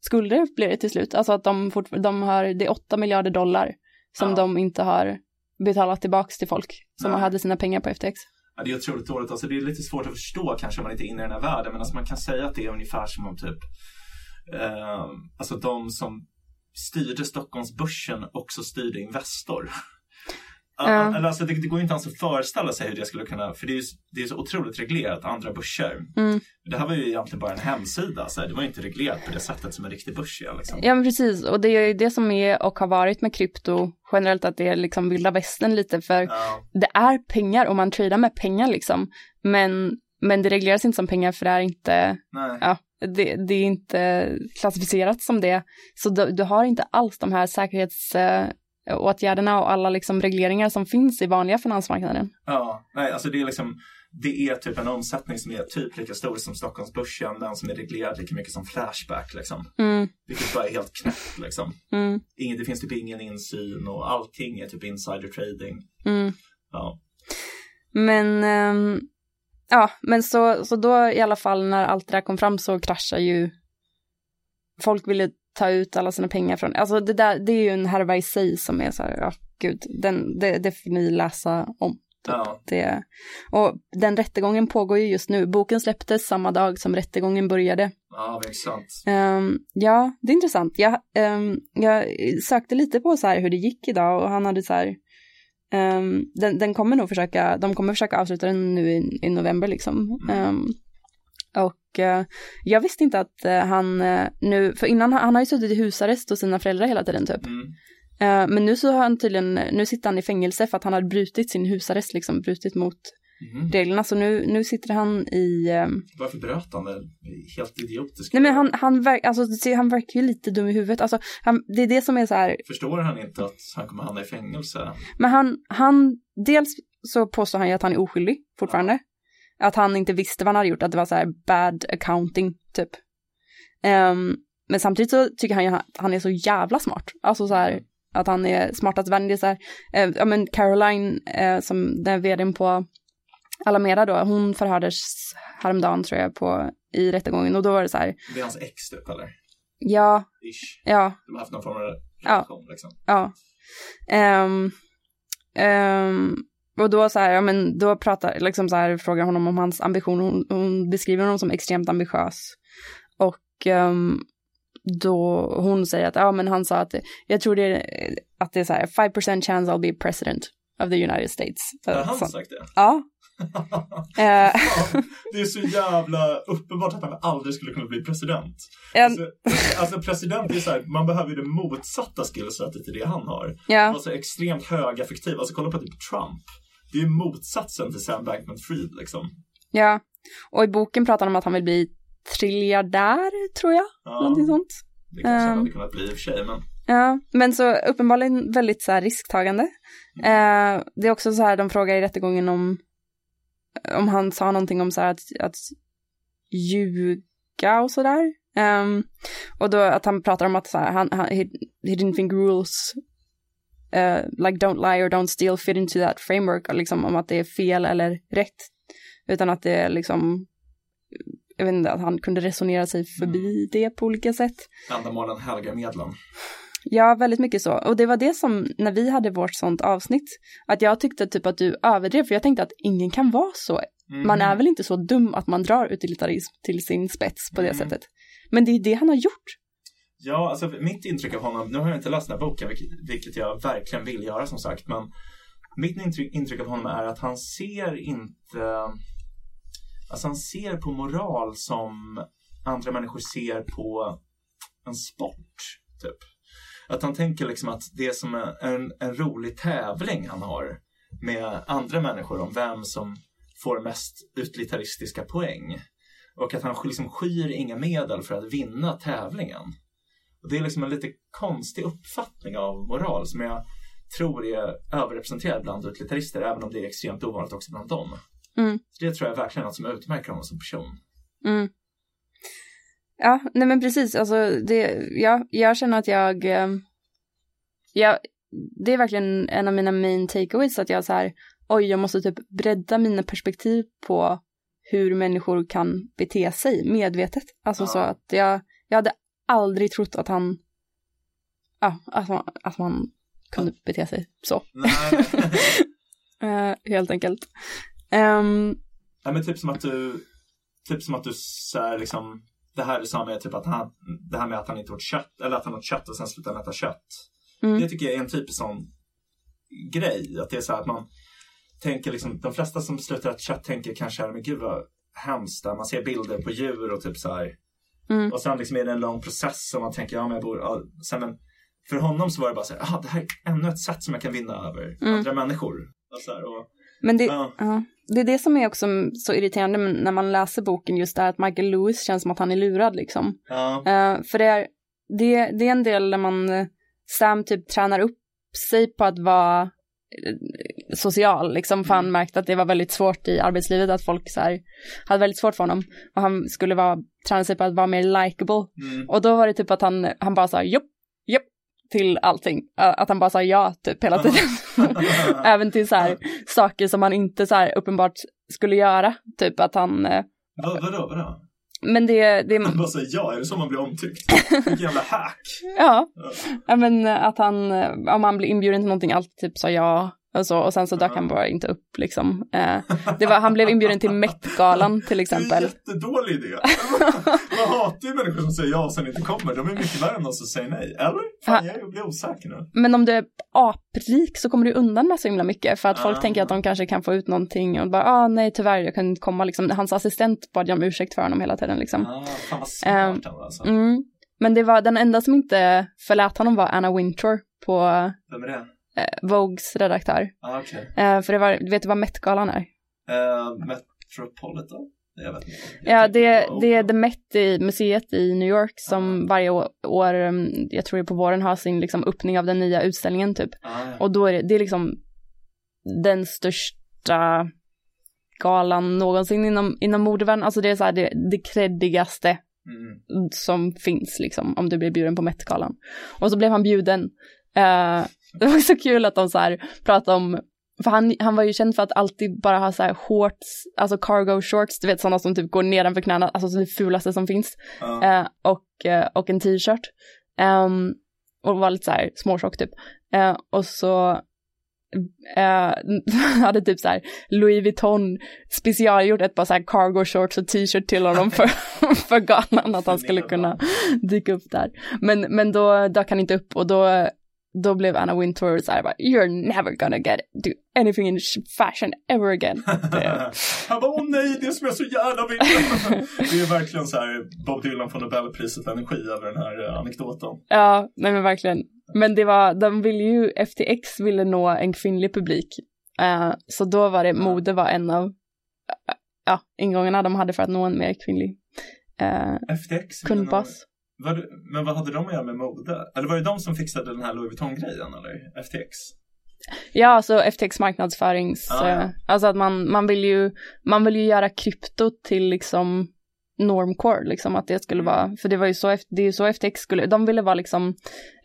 skulder blir det till slut. Alltså att de, fort, de har, det är 8 miljarder dollar som Ja. de inte har betalat tillbaks till folk som Nej. hade sina pengar på FTX. Ja, det är otroligt dåligt. Alltså, det är lite svårt att förstå kanske om man inte är inne i den här världen. Men alltså, man kan säga att det är ungefär som om typ eh, alltså de som styrde Stockholmsbörsen också styrde Investor. Eller alltså, det, det går inte ens att föreställa sig hur det skulle kunna, för det är det är så otroligt reglerat, andra börser. Mm. Det här var ju egentligen bara en hemsida, så här, det var inte reglerat på det sättet som en riktig börs är. Liksom. Ja men precis, och det är ju det som är och har varit med krypto generellt att det är liksom vilda västern lite för Ja. det är pengar och man tradar med pengar liksom. Men, men det regleras inte som pengar för det är inte, Nej. ja, det, det är inte klassificerat som det. Så du, du har inte alls de här säkerhetsåtgärderna och alla liksom regleringar som finns i vanliga finansmarknaden. Ja, nej, alltså det är liksom det är typ en omsättning som är typ lika stor som Stockholmsbörsen, den som är reglerad lika mycket som Flashback liksom. Mm, Vilket bara är helt knäppt liksom. mm, Ingen, det finns typ ingen insyn och allting är typ insider trading. mm. Ja. Men, ehm, ja, men så, så då i alla fall när allt det där kom fram så kraschar ju folk ville ta ut alla sina pengar från, alltså det där, det är ju en härva i sig som är så här, ja gud, den, det, det får ni läsa om. ja. Det, och den rättegången pågår ju just nu, boken släpptes samma dag som rättegången började. Ja, det är sant. Ehm, ja, det är intressant. Jag, ehm, jag sökte lite på så här hur det gick idag och han hade så här, ehm, den, den kommer nog försöka, de kommer försöka avsluta den nu i, i november liksom. Ehm, och eh, jag visste inte att eh, han eh, nu, för innan, han har ju suttit i husarrest hos sina föräldrar hela tiden typ. Mm. Eh, men nu så har han tydligen, nu sitter han i fängelse för att han har brutit sin husarrest liksom, brutit mot Mhm. reglerna. Så nu, nu sitter han i, ehm, Varför bröt han det? Är Helt idiotiskt. nej men han, han, verk, alltså, han verkar ju lite dum i huvudet. Alltså, han, det är det som är så här, Förstår han inte att han kommer hamna i fängelse? men han, han, dels så påstår han ju att han är oskyldig fortfarande. Att han inte visste vad han hade gjort, att det var så här bad accounting typ. Ehm, men samtidigt så tycker han ju att han är så jävla smart. Alltså så här, att han är smartast vän. Det är så här, eh, ja men Caroline, eh, som den vdn på Alameda då, hon förhördes häromdagen tror jag på, i rättegången och då var det så här, Det är hans ex typ, eller? ja, Ish. ja, De har haft någon form av relation liksom. ja. Ehm, ehm, och då så här, ja men då pratar, liksom så här, frågar honom om hans ambition, hon, hon beskriver honom som extremt ambitiös. Och ehm, då hon säger att, ja men han sa att, jag tror det är, att det är så här, 5% chance I'll be president of the United States. Har han sagt det? Ja. Eh, Ja, det är så jävla uppenbart att han aldrig skulle kunna bli president. en, Alltså, alltså president är så här, man behöver ju det motsatta skillsetet till det han har. ja, Alltså extremt högeffektiv. Alltså kolla på typ Trump. Det är motsatsen till Sam Bankman-Fried liksom. ja. Och i boken pratar han om att han vill bli triljardär, tror jag. Ja, Någonting sånt. det kanske han Ehm. hade kunnat bli i och för sig, men Ja, men så uppenbarligen väldigt så risktagande. Eh, det är också så här, de frågar i rättegången om, om han sa någonting om så här att, att ljuga och sådär. Um, och då att han pratar om att så här, han, han, he, he didn't think rules eh, like don't lie or don't steal fit into that framework, och liksom om att det är fel eller rätt, utan att det är liksom, jag vet inte, att han kunde resonera sig förbi det på olika sätt. Ändamålen helgar medlen. Ja, väldigt mycket så. Och det var det som, när vi hade vårt sånt avsnitt, att jag tyckte typ att du överdrev, för jag tänkte att ingen kan vara så. Mm. Man är väl inte så dum att man drar utilitarism till sin spets på det Mm. sättet. Men det är det han har gjort. Ja, alltså mitt intryck av honom, nu har jag inte läst den här boken, vilket, vilket jag verkligen vill göra som sagt, men mitt intryck, intryck av honom är att han ser inte, alltså han ser på moral som andra människor ser på en sport, typ. Att han tänker liksom att det är som en, en, rolig tävling han har med andra människor om vem som får mest utilitaristiska poäng. Och att han liksom skyr inga medel för att vinna tävlingen. Och det är liksom en lite konstig uppfattning av moral som jag tror är överrepresenterad bland utilitarister, även om det är extremt ovanligt också bland dem. Mm. Så det tror jag verkligen är något som utmärker honom som person. Mm. Ja, nej men precis, alltså det, ja, jag känner att jag, eh, jag, det är verkligen en av mina main takeaways, att jag så här, oj, jag måste typ bredda mina perspektiv på hur människor kan bete sig medvetet. Alltså Ja. så att jag, jag hade aldrig trott att han, ja, att man, att man kunde bete sig så, eh, helt enkelt. Ehm, Nej men typ som att du, typ som att du så här, liksom, det här är samma med typ att han, det här med att han inte åt kött, eller att han åt kött och sen slutade han äta kött. Mm. Det tycker jag är en typisk sån grej, att det är så här att man tänker liksom, de flesta som slutar äta kött tänker kanske, men gud vad hemskt, där man ser bilder på djur och typ så här. Mm. Och sen liksom är det en lång process och man tänker, ja men jag bor, ja, sen men för honom så var det bara så här, ah, det här är ännu ett sätt som jag kan vinna över Mm. andra människor. Och så här, och, Men det, Ja. ja. Det är det som är också så irriterande när man läser boken, just det här att Michael Lewis känns som att han är lurad liksom. ja, Eh, för det är, det, det är en del där man, eh, Sam typ tränar upp sig på att vara eh, social, liksom, för han märkte att det var väldigt svårt i arbetslivet, att folk så här, hade väldigt svårt för honom. Och han skulle vara, träna sig på att vara mer likable. mm. Och då var det typ att han, han bara sa jopp, jopp till allting. Att han bara sa ja typ hela tiden. Även till så här saker som han inte så här uppenbart skulle göra. Typ att han, eh, Vad, vadå, vadå? men det, det, Han bara säger ja, är det så man blir omtyckt? Vilken jävla hack! ja. ja men att han, eh, om han blir inbjuden till någonting, alltid typ sa ja. Och, så, och sen så dök han bara inte upp liksom. Eh, det var, han blev inbjuden till Met-galan till Det är en exempel. jättedålig idé. Man hatar ju människor som säger ja och sen inte kommer. De är mycket värre än de som säger nej. Eller? Fan, jag blir osäker nu. Men om du är aprik så kommer du undan med så himla mycket för att folk Ah. tänker att de kanske kan få ut någonting och bara ah nej tyvärr jag kan inte komma liksom. Hans assistent bad om ursäkt för honom hela tiden liksom. Ah, fan vad smart var alltså. Mm. Men det var den enda som inte förlät honom var Anna Wintour på Vem är det? Eh, Vogues redaktör. Ah, okej. Eh, för det var, vet du vad Met-galan är? Eh, Metropolitan? Jag vet inte. Jag Ja, det, det är The Met i museet i New York som varje år, mm, jag tror det är på våren, har sin liksom öppning av den nya utställningen typ. Ah, ja. Och då är det, det är liksom den största galan någonsin inom, inom modevärlden. Alltså det är så här det, det creddigaste Mm. som finns liksom om du blir bjuden på Met-galan. Och så blev han bjuden. Eh, det var så kul att de så här pratade om, för han, han var ju känd för att alltid bara ha så här shorts, alltså cargo shorts, du vet sådana som typ går nedanför knäna, alltså det fulaste som finns. Ja. Eh, och, eh, och en t-shirt. Ehm, och var lite så här småtjock typ. Eh, och så eh, hade typ så här Louis Vuitton specialgjort ett par så här cargo shorts och t-shirt till honom för, för galan att han skulle kunna dyka upp där. Men, men då dök han inte upp och då, då blev Anna Wintour så här bara you're never gonna get do anything in fashion ever again. Han bara, åh nej, det som jag så gärna vill. det är verkligen så här, Bob Dylan får Nobelpriset för energi över den här eh, anekdoten. Ja, nej men verkligen. Men det var, de ville ju, FTX ville nå en kvinnlig publik. Eh, så då var det, mode var en av, eh, ja, ingångarna de hade för att nå en mer kvinnlig uh, FTX? kundbas. Vad, men vad hade de att göra med mode? Eller var det de som fixade den här Louis Vuitton-grejen, eller? FTX? Ja, alltså FTX marknadsförings, Ah, ja. eh, alltså att man, man vill ju, man vill ju göra krypto till liksom normcore, liksom att det skulle vara, för det var ju så, det är ju så FTX skulle, de ville vara liksom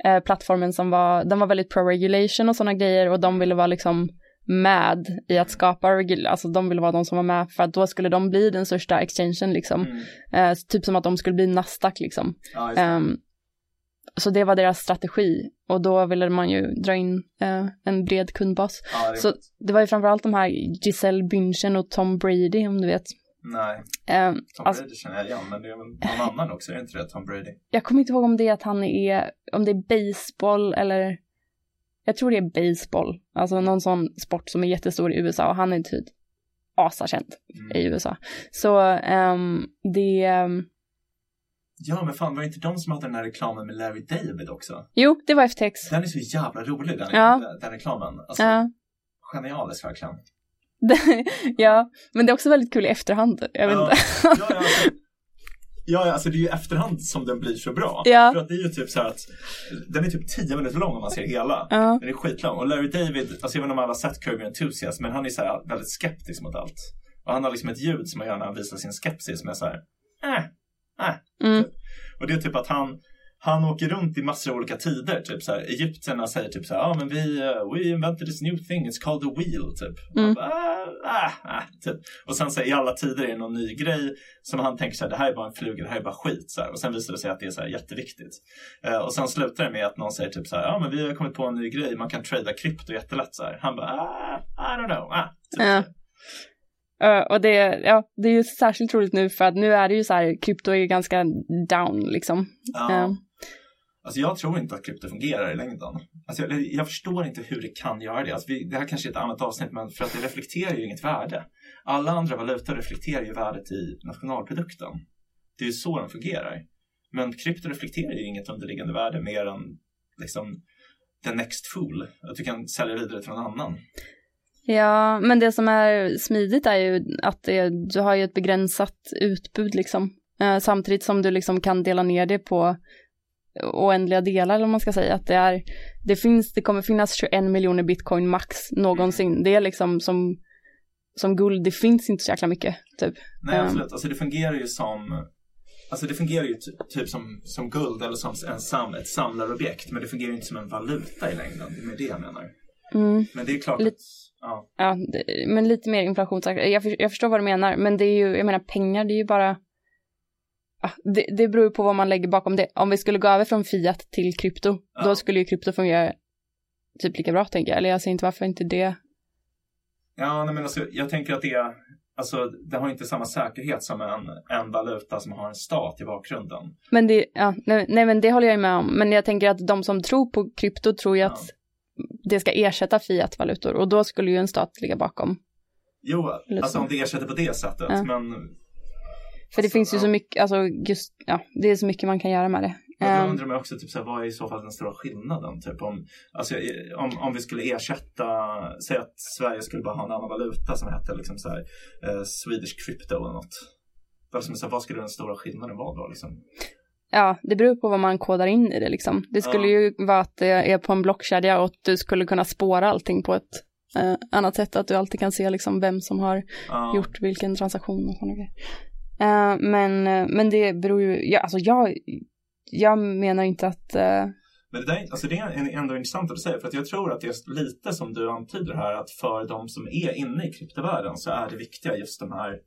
eh, plattformen som var, de var väldigt pro-regulation och sådana grejer och de ville vara liksom med i att skapa, alltså de ville vara de som var med för att då skulle de bli den största exchangen liksom. Mm. Eh, typ som att de skulle bli Nasdaq liksom. Ja. Ehm, så det var deras strategi och då ville man ju dra in eh, en bred kundbas. ja, det Så det var ju framförallt de här Giselle Bündchen och Tom Brady om du vet. Nej, Ehm, Tom alltså, Brady känner jag igen, men det är väl någon annan också, är det inte det? Tom Brady? jag kommer inte ihåg om det är att han är, om det är baseball eller jag tror det är baseball, alltså någon sån sport som är jättestor i USA och han är typ asakänd Mm. i USA. Så ehm, det, ehm, Ja, men fan, var det inte de som hade den här reklamen med Larry David också? jo, det var FTX. Den är så jävla rolig, den, Ja. den reklamen. Alltså, Ja. genialisk verkligen. ja, men det är också väldigt kul i efterhand. Jag vet ja, inte. ja, ja, alltså, det är ju efterhand som den blir så bra. Ja. För att det är ju typ så att den är typ 10 minuter lång om man ser hela. Ja. Den är skitlång. Och Larry David, alltså jag vet inte om alla har sett Curb Your Enthusiasm, men han är så här väldigt skeptisk mot allt. Och han har liksom ett ljud som han gör när han visar sin skepsis är så här, äh, äh. Mm. Och det är typ att han, han åker runt i massor av olika tider. Typ så här, Egyptierna säger typ så här, ja ah, men vi, uh, we invented this new thing, it's called a wheel, typ. Mm. Bara, ah, ah, ah, typ. Och sen så här, i alla tider är det någon ny grej som han tänker så här, det här är bara en fluga, det här är bara skit. Så här. Och sen visar det sig att det är så här jätteviktigt. Eh, och sen slutar det med att någon säger typ så här, ja men vi har kommit på en ny grej, man kan trada krypto jättelätt så här. Han bara, ah, I don't know, ah. Typ, Ja. Eh, och det, ja, det är ju särskilt roligt nu för att nu är det ju så här, krypto är ju ganska down liksom. Ja. Eh, Alltså jag tror inte att krypto fungerar i längden. Alltså jag, jag förstår inte hur det kan göra det. Alltså vi, det här kanske är ett annat avsnitt, men för att det reflekterar ju inget värde. Alla andra valutor reflekterar ju värdet i nationalprodukten. Det är ju så den fungerar. Men krypto reflekterar ju inget underliggande värde mer än liksom the next fool. Att du kan sälja vidare till någon annan. ja, men det som är smidigt är ju att det, du har ju ett begränsat utbud liksom. Eh, samtidigt som du liksom kan dela ner det på oändliga delar eller man ska säga. Att det är, det finns, det kommer finnas 21 miljoner bitcoin max någonsin. Det är liksom som, som guld, det finns inte så jäkla mycket typ. Nej, Ehm. absolut. Alltså det fungerar ju som Alltså det fungerar ju ty- typ som, som guld eller som en sam, ett samlarobjekt. Men det fungerar ju inte som en valuta i längden. Det är det jag menar. Mm. Men det är klart Lite- att, ja. Ja, men lite mer inflationssäkert. Jag, jag förstår vad du menar, men det är ju, jag menar pengar, det är ju bara... Ja, det, det beror ju på vad man lägger bakom det. Om vi skulle gå över från fiat till krypto, Ja. då skulle ju krypto fungera typ lika bra tänker jag. Eller jag ser inte varför inte det. Ja, nej, men alltså, jag tänker att det alltså, det har inte samma säkerhet som en, en valuta som har en stat i bakgrunden. Men det, ja, nej, nej men det håller jag med om. Men jag tänker att de som tror på krypto tror ju Ja. att det ska ersätta fiat-valutor och då skulle ju en stat ligga bakom. Jo, Eller alltså så. om det ersätter på det sättet, Ja. men För det Alltså, finns ju ja. så mycket, alltså just, ja, det är så mycket man kan göra med det. jag Ehm, undrar mig också, typ, så här, vad är i så fall den stora skillnaden? Typ, om, alltså, om, om vi skulle ersätta, säg att Sverige skulle bara ha en annan valuta som hette liksom, så här, eh, Swedish crypto eller något. Vad, som, så här, vad skulle den stora skillnaden vara då? Liksom? Ja, det beror på vad man kodar in i det liksom. Det skulle Ja. ju vara att det är på en blockkedja och att du skulle kunna spåra allting på ett eh, annat sätt. Att du alltid kan se liksom vem som har Ja. gjort vilken transaktion och sådana grejer. Uh, men, eh, men det beror ju, ja, alltså jag, jag menar inte att, uh... Men det, där, alltså det är ändå intressant att du säger, för att jag tror att det är lite som du antyder här, att för de som är inne i kryptovärlden så är det viktiga just de här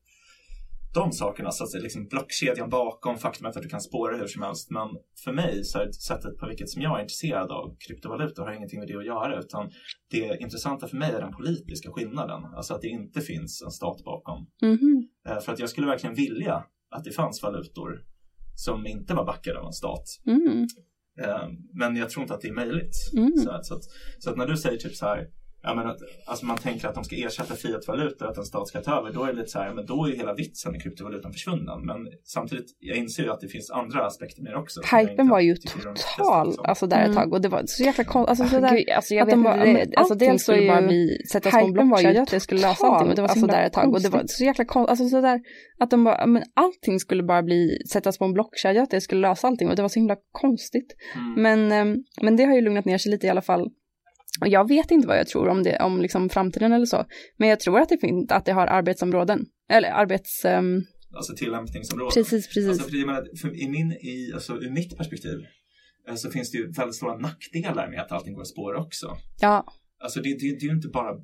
de sakerna, så att säga, liksom blockkedjan bakom, faktumet att du kan spåra hur som helst. Men för mig så är det sättet på vilket som jag är intresserad av kryptovalutor har ingenting med det att göra, utan det intressanta för mig är den politiska skillnaden. Alltså att det inte finns en stat bakom. Eh, För att jag skulle verkligen vilja att det fanns valutor som inte var backade av en stat. mm, Eh, Men jag tror inte att det är möjligt. Mm. Så, att, så, att, så att när du säger typ så här, ja, men att, alltså man tänker att de ska ersätta fiatvalutor, att en stat ska ta över, då är det lite så här, men då är ju hela vitsen med kryptovalutan försvunnen. Men samtidigt, jag inser ju att det finns andra aspekter med det också. hypen var ju total, alltså där ett tag och det var så jäkla konstigt, alltså sådär, Gud, alltså jag att vet de bara, det- men, alltså allting skulle skulle bara bli, sättas på en ju blockkedja att det skulle lösa allting och det var så total, där alltså ett tag och det var så jäkla konstigt, alltså sådär att de bara, men allting skulle bara bli, sättas på en blockkedja att det skulle lösa allting och det var så himla konstigt. Mm. Men, ehm, men det har ju lugnat ner sig lite i alla fall. Och jag vet inte vad jag tror om det, om liksom framtiden eller så. Men jag tror att det finns, att det har arbetsområden, eller arbets, ehm, alltså tillämpningsområden. Precis, precis. Alltså, för, menar, för i min, i, alltså, ur mitt perspektiv eh, så finns det ju väldigt stora nackdelar med att allting går att spåra också. Ja, Alltså det, det, det är ju inte bara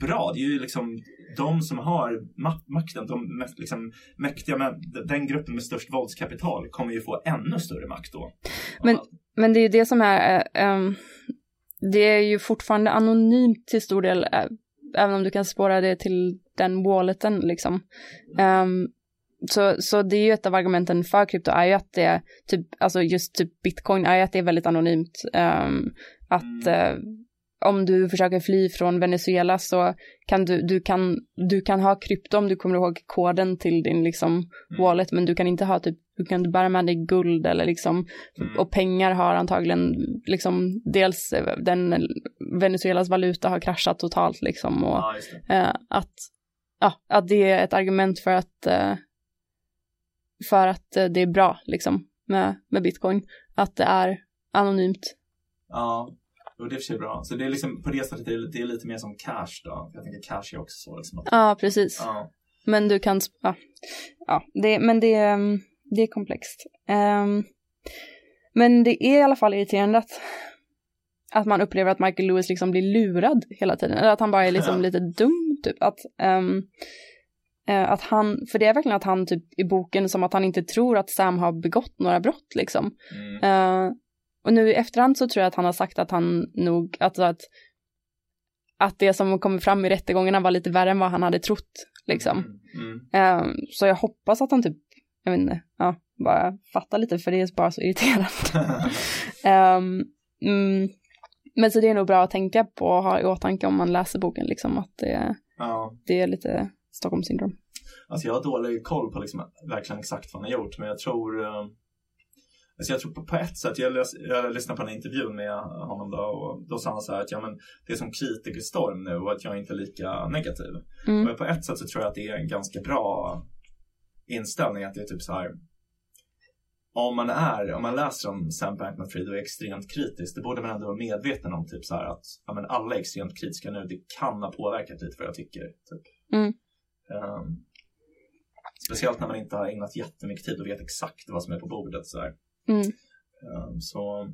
bra, det är ju liksom de som har ma- makten, de liksom, mäktiga, men den gruppen med störst våldskapital kommer ju få ännu större makt då. Men- men det är ju det som är, ehm, det är ju fortfarande anonymt till stor del, även om du kan spåra det till den walleten liksom. Ehm, så, så det är ju ett av argumenten för krypto är ju att det är typ, alltså just typ bitcoin är ju att det är väldigt anonymt. Ehm, att eh, om du försöker fly från Venezuela så kan du, du kan, du kan ha krypto om du kommer ihåg koden till din liksom wallet, men du kan inte ha typ, du kan inte bära med dig guld eller liksom, Mm. och pengar har antagligen liksom, dels eh, den Venezuelas valuta har kraschat totalt liksom och Ja, eh, att, ja, att det är ett argument för att, eh, för att eh, det är bra liksom med, med bitcoin, att det är anonymt. Ja, och det är för sig bra. Så det är liksom på det sättet, det är, det är lite mer som cash då. Jag tänker cash är också så liksom att, Ja, precis. ja. Men du kan, ja, ja det, men det, mm, det är komplext. Ehm, men det är i alla fall irriterande att, att man upplever att Michael Lewis liksom blir lurad hela tiden. Eller att han bara är liksom lite dum, typ. Att, eh, att han, för det är verkligen att han typ i boken som att han inte tror att Sam har begått några brott liksom. Mm. Eh, och nu i efterhand så tror jag att han har sagt att han nog, alltså att, att det som kommer fram i rättegångarna var lite värre än vad han hade trott, liksom. Mm. Eh, så jag hoppas att han typ, jag vet inte, ja, bara fattar lite för det är bara så irriterande. Ehm, mm, men så det är nog bra att tänka på och ha i åtanke om man läser boken, liksom att det, ja. det är lite Stockholmssyndrom. Alltså jag har dålig koll på liksom verkligen exakt vad han har gjort, men jag tror eh, Alltså jag tror på, på ett sätt, jag, läs, jag lyssnade på en intervju med honom då och då sa han så här att ja, men det är som kritikerstorm nu och att jag inte är lika negativ. Mm. Och på ett sätt så tror jag att det är en ganska bra inställning att det är typ så här om man är, om man läser om Sam Bankman-Fried och är extremt kritisk, då borde man ändå vara medveten om typ så här att ja, men alla är extremt kritiska nu, det kan ha påverkat lite vad jag tycker. Typ. Mm. Ehm, speciellt när man inte har ägnat jättemycket tid och vet exakt vad som är på bordet. Så, här. Mm. Ehm, så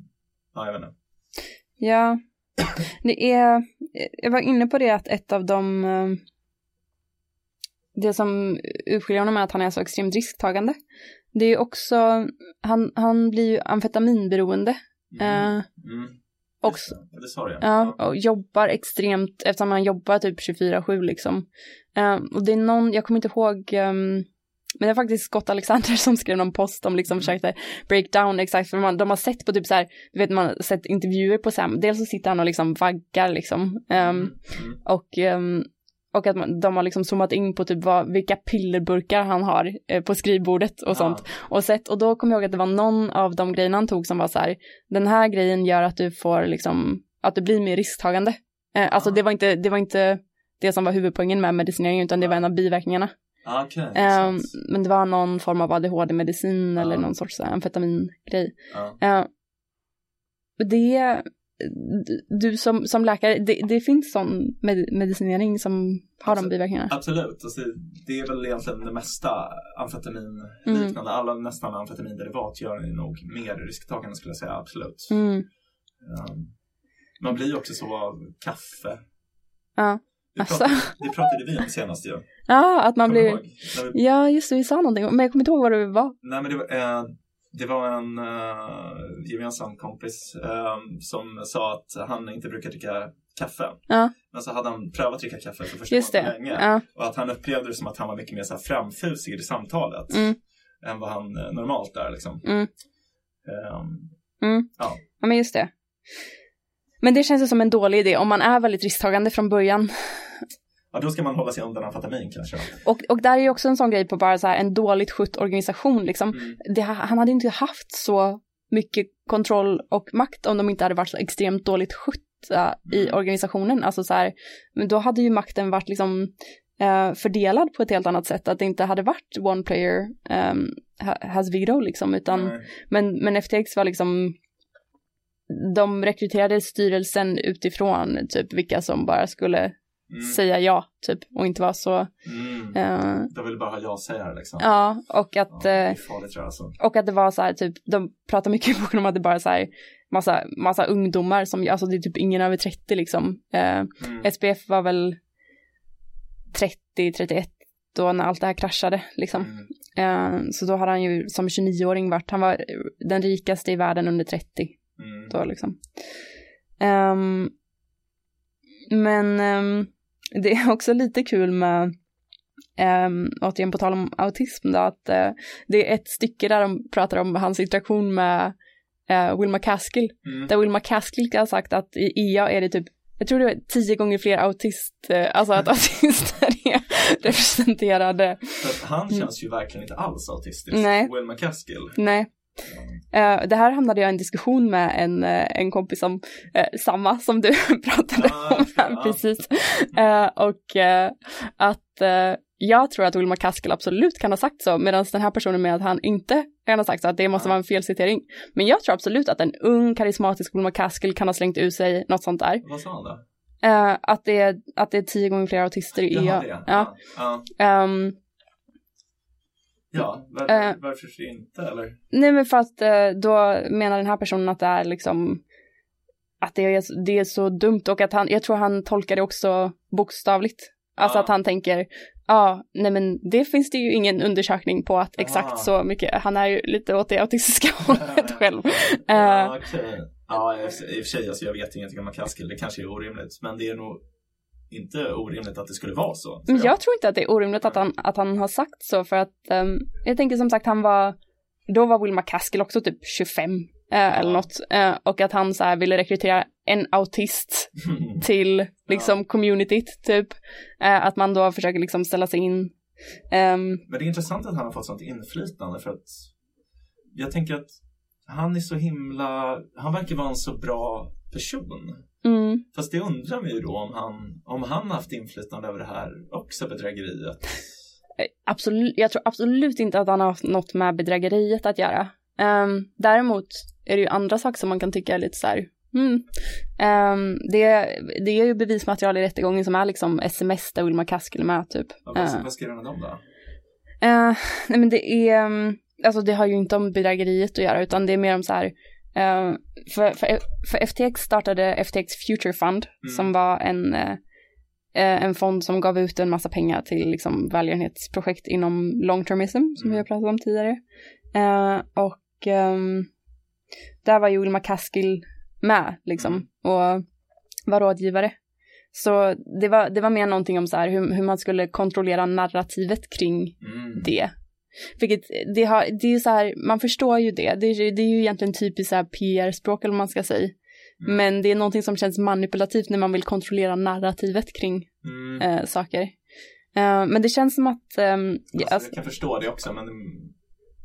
ja, jag vet inte. Ja, det är, jag var inne på det att ett av de, eh, det som urskiljer honom är att han är så extremt risktagande. Det är också, han, han blir ju amfetaminberoende Mm. eh, Mm. också. Det, det sa du Ja, och jobbar extremt, eftersom han jobbar typ 24-7 liksom. Eh, och det är någon, jag kommer inte ihåg, ehm, men det är faktiskt Scott Alexander som skrev någon post om liksom försökte break down exakt, för man, de har sett på typ så här, du vet man har sett intervjuer på Sam, dels så sitter han och liksom vaggar liksom, ehm, Mm. och, ehm, och att man, de har liksom zoomat in på typ vad, vilka pillerburkar han har eh, på skrivbordet och sånt. Och sett, och då kommer jag ihåg att det var någon av de grejerna han tog som var så här, den här grejen gör att du får liksom, att du blir mer risktagande. Eh, alltså det var inte, det var inte det som var huvudpoängen med medicineringen, utan det var en av biverkningarna. Ah, Ehm, intressant. men det var någon form av ADHD-medicin eller Ja. någon sorts eh, amfetamingrej. Ja. Eh, det, du som, som läkare, det, det finns sån med, medicinering som har de Absolut. biverkningarna. Absolut, alltså, det är väl egentligen det mesta amfetaminliknande. Alla nästan amfetaminderivat gör det nog mer risktagande skulle jag säga, absolut. Mm, Ehm, man blir ju också så av kaffe. ja. Det Alltså. pratade, det pratade vi om senast ju. ja, att man Kommer blir, vi- ja just det, vi sa någonting, men jag kommer inte ihåg vad det var. Nej men det var, eh, det var en eh, gemensam kompis eh, som sa att han inte brukar dricka kaffe. Ja. Men så hade han prövat dricka kaffe för första Just gången länge. ja. Och att han upplevde det som att han var mycket mer så här framfusig i samtalet. Mm. Än vad han eh, normalt är liksom. Mm. Ehm, Mm. Ja. ja, men just det. Men det känns ju som en dålig idé om man är väldigt risktagande från början. Ja, då ska man hålla sig undan amfetamin kanske. Och, och där är ju också en sån grej på bara så här en dåligt skött organisation liksom. Mm. Det, han hade inte haft så mycket kontroll och makt om de inte hade varit så extremt dåligt skötta i Mm. organisationen. Alltså så här, men då hade ju makten varit liksom eh, fördelad på ett helt annat sätt. Att det inte hade varit one player um, has veto liksom, utan Nej. Men, men FTX var liksom, de rekryterade styrelsen utifrån typ vilka som bara skulle Mm. säga ja, typ, och inte vara så, Mm. eh, De vill bara ha ja-sägare liksom. ja, och att, Ja, eh, farligt alltså. och att det var så här, typ, de pratar mycket i boken om att det bara så här, massa, massa ungdomar som, alltså det är typ ingen över 30 liksom. Eh, Mm. SPF var väl 30, 31 då när allt det här kraschade liksom. Mm. Eh, så då hade han ju som 29-åring varit, han var den rikaste i världen under 30 Mm. då liksom. Ehm, men ehm, det är också lite kul med, um, återigen på tal om autism då, att eh, det är ett stycke där de pratar om hans interaktion med uh, Wilma Caskill, Mm. där Wilma Caskill har sagt att i IA är det typ jag tror det är tio gånger fler autist, eh, alltså att autister är representerade. För han känns ju verkligen inte alls autistisk. Nej. Will McCaskill. Nej. Eh, det här hamnade jag i en diskussion med en, eh, en kompis som, eh, samma som du pratade Ah, om ja. precis. Och att jag tror att Wilma Caskill absolut kan ha sagt så, medan den här personen menar att han inte kan ha sagt så, att det måste Ja. vara en felcitering. Men jag tror absolut att en ung karismatisk Wilma Caskill kan ha slängt ur sig något sånt där. Vad sa han då? Att, det är, att det är tio gånger fler autister i Jaha, det. Ja. Ja. Ehm, ja. Var, Eh. varför inte eller? Nej men för att eh, då menar den här personen att det är liksom att det är, det är så dumt och att han, jag tror han tolkar det också bokstavligt. Alltså Ja. att han tänker, ja, nej men det finns det ju ingen undersökning på att exakt Ah. så mycket, han är ju lite åt det autistiska hållet själv. Ja, Eh, okej. Ja, i och för- sig, alltså, jag vet ingenting om McCaskill. Det kanske är orimligt, men det är nog inte orimligt att det skulle vara så. Men jag tror inte att det är orimligt att han, att han har sagt så för att ehm, jag tänker som sagt han var, då var Wilma Caskill också typ 25 eh, eller något eh, och att han så här ville rekrytera en autist till liksom communityt typ. Eh, att man då försöker liksom ställa sig in. Ehm, Men det är intressant att han har fått sånt inflytande för att jag tänker att han är så himla, han verkar vara en så bra person. Mm, Fast det undrar man ju då om han, om han haft inflytande över det här också bedrägeriet. eh, absolut, jag tror absolut inte att han har haft något med bedrägeriet att göra. Ehm, däremot är det ju andra saker som man kan tycka är lite så här, mm. Ehm, det, det är ju bevismaterial i rättegången som är liksom sms där Wilma Caskill är med typ. Ja, vad, Eh, vad skrev han om då? Eh, nej men det är, mm, alltså det har ju inte om bedrägeriet att göra utan det är mer om så här, eh, för, för, för FTX startade FTX Future Fund Mm. som var en, eh, en fond som gav ut en massa pengar till liksom välgörenhetsprojekt inom long termism som vi har pratat om tidigare. Eh, och ehm, där var ju Wilma Caskill med liksom Mm. och var rådgivare. Så det var, det var mer någonting om så här hur, hur man skulle kontrollera narrativet kring Mm. det. Vilket, det, har, det är så här, man förstår ju det. Det är, det är ju egentligen typiskt så PR-språk eller vad man ska säga. Mm. Men det är någonting som känns manipulativt när man vill kontrollera narrativet kring Mm. eh, saker. Eh, men det känns som att, ja, Alltså, alltså, jag kan förstå det också, men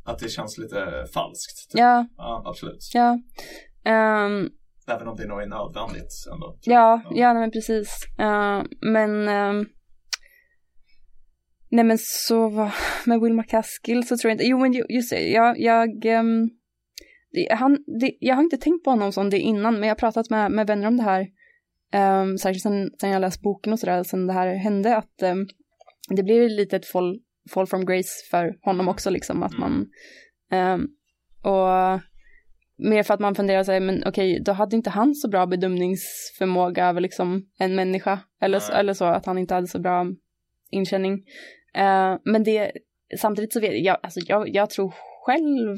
att det känns lite falskt. typ. ja, ja absolut. ja. Ehm, Även om det nog är nödvändigt ändå. Ja, ja nej, men precis. Eh, men ehm, Nej men så vad- med Will McCaskill så tror jag inte, jo men ju- just det, jag, jag, det, han, det, jag har inte tänkt på honom som det innan men jag har pratat med, med vänner om det här, um, särskilt sen, sen jag läst boken och sådär, sen det här hände att ehm, det blir lite ett fall, fall from grace för honom också liksom att man, ehm, och mer för att man funderar sig, men okej, då hade inte han så bra bedömningsförmåga över liksom en människa. Eller, eller så, att han inte hade så bra inkänning. Eh, men det, samtidigt så vet jag, alltså jag, jag tror själv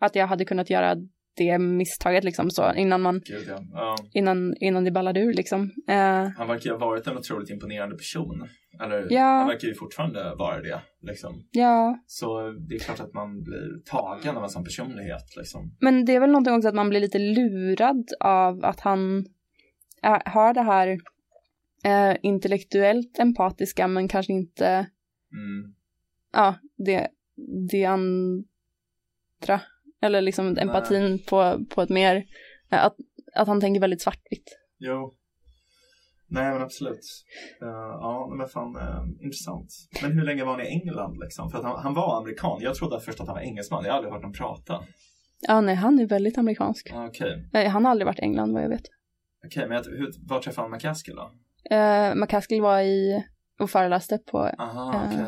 att jag hade kunnat göra det misstaget liksom så innan man, Gud, ja. Ja. innan, innan det ballade ur liksom. Eh, Han verkar ju ha varit en otroligt imponerande person. Eller Ja. han verkar ju fortfarande vara det. Liksom. ja, Så det är klart att man blir tagen av en sån personlighet. Liksom. men det är väl någonting också att man blir lite lurad av att han är, har det här eh, intellektuellt empatiska men kanske inte Mm. ja, det, det andra. Eller liksom empatin på, på ett mer, eh, att, att han tänker väldigt svartvitt. Jo. Nej men absolut. Uh, ja men fan uh, intressant. Men hur länge var han i England liksom? För att han, han var amerikan. Jag trodde först att han var engelsman. Jag har aldrig hört honom prata. Ja, nej, han är väldigt amerikansk. Ah, Okej, Nej, han har aldrig varit i England vad jag vet. Okej, men jag, hur, var träffade han McCaskill då? Uh, McCaskill var i och föreläste på, Aha, Eh. okej.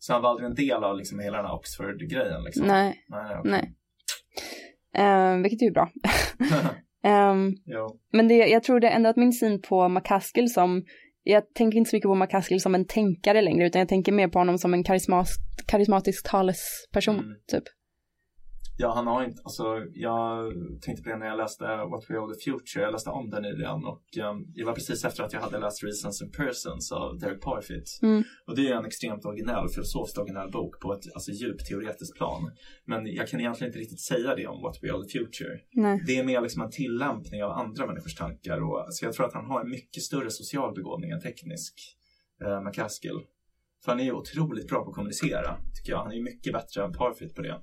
Så han var aldrig en del av liksom hela den här Oxford-grejen liksom? nej, Nej, okej. nej. Uh, vilket är ju bra. Jo. men det, jag tror det har ändrat min syn på McCaskill som, jag tänker inte så mycket på McCaskill som en tänkare längre, utan jag tänker mer på honom som en karismatisk talesperson, Mm. typ. Ja, han har inte, alltså jag tänkte på det när jag läste What We Owe the Future, jag läste om den nyligen och um, det var precis efter att jag hade läst Reasons and Persons av Derek Parfit. Mm. Och det är en extremt originell, filosofiskt originell bok på ett alltså, djupt teoretiskt plan. Men jag kan egentligen inte riktigt säga det om What We Owe the Future. Nej. Det är mer liksom en tillämpning av andra människors tankar och så jag tror att han har en mycket större social begåvning än teknisk, eh, McCaskill. För han är ju otroligt bra på att kommunicera, tycker jag. Han är ju mycket bättre än Parfit på det.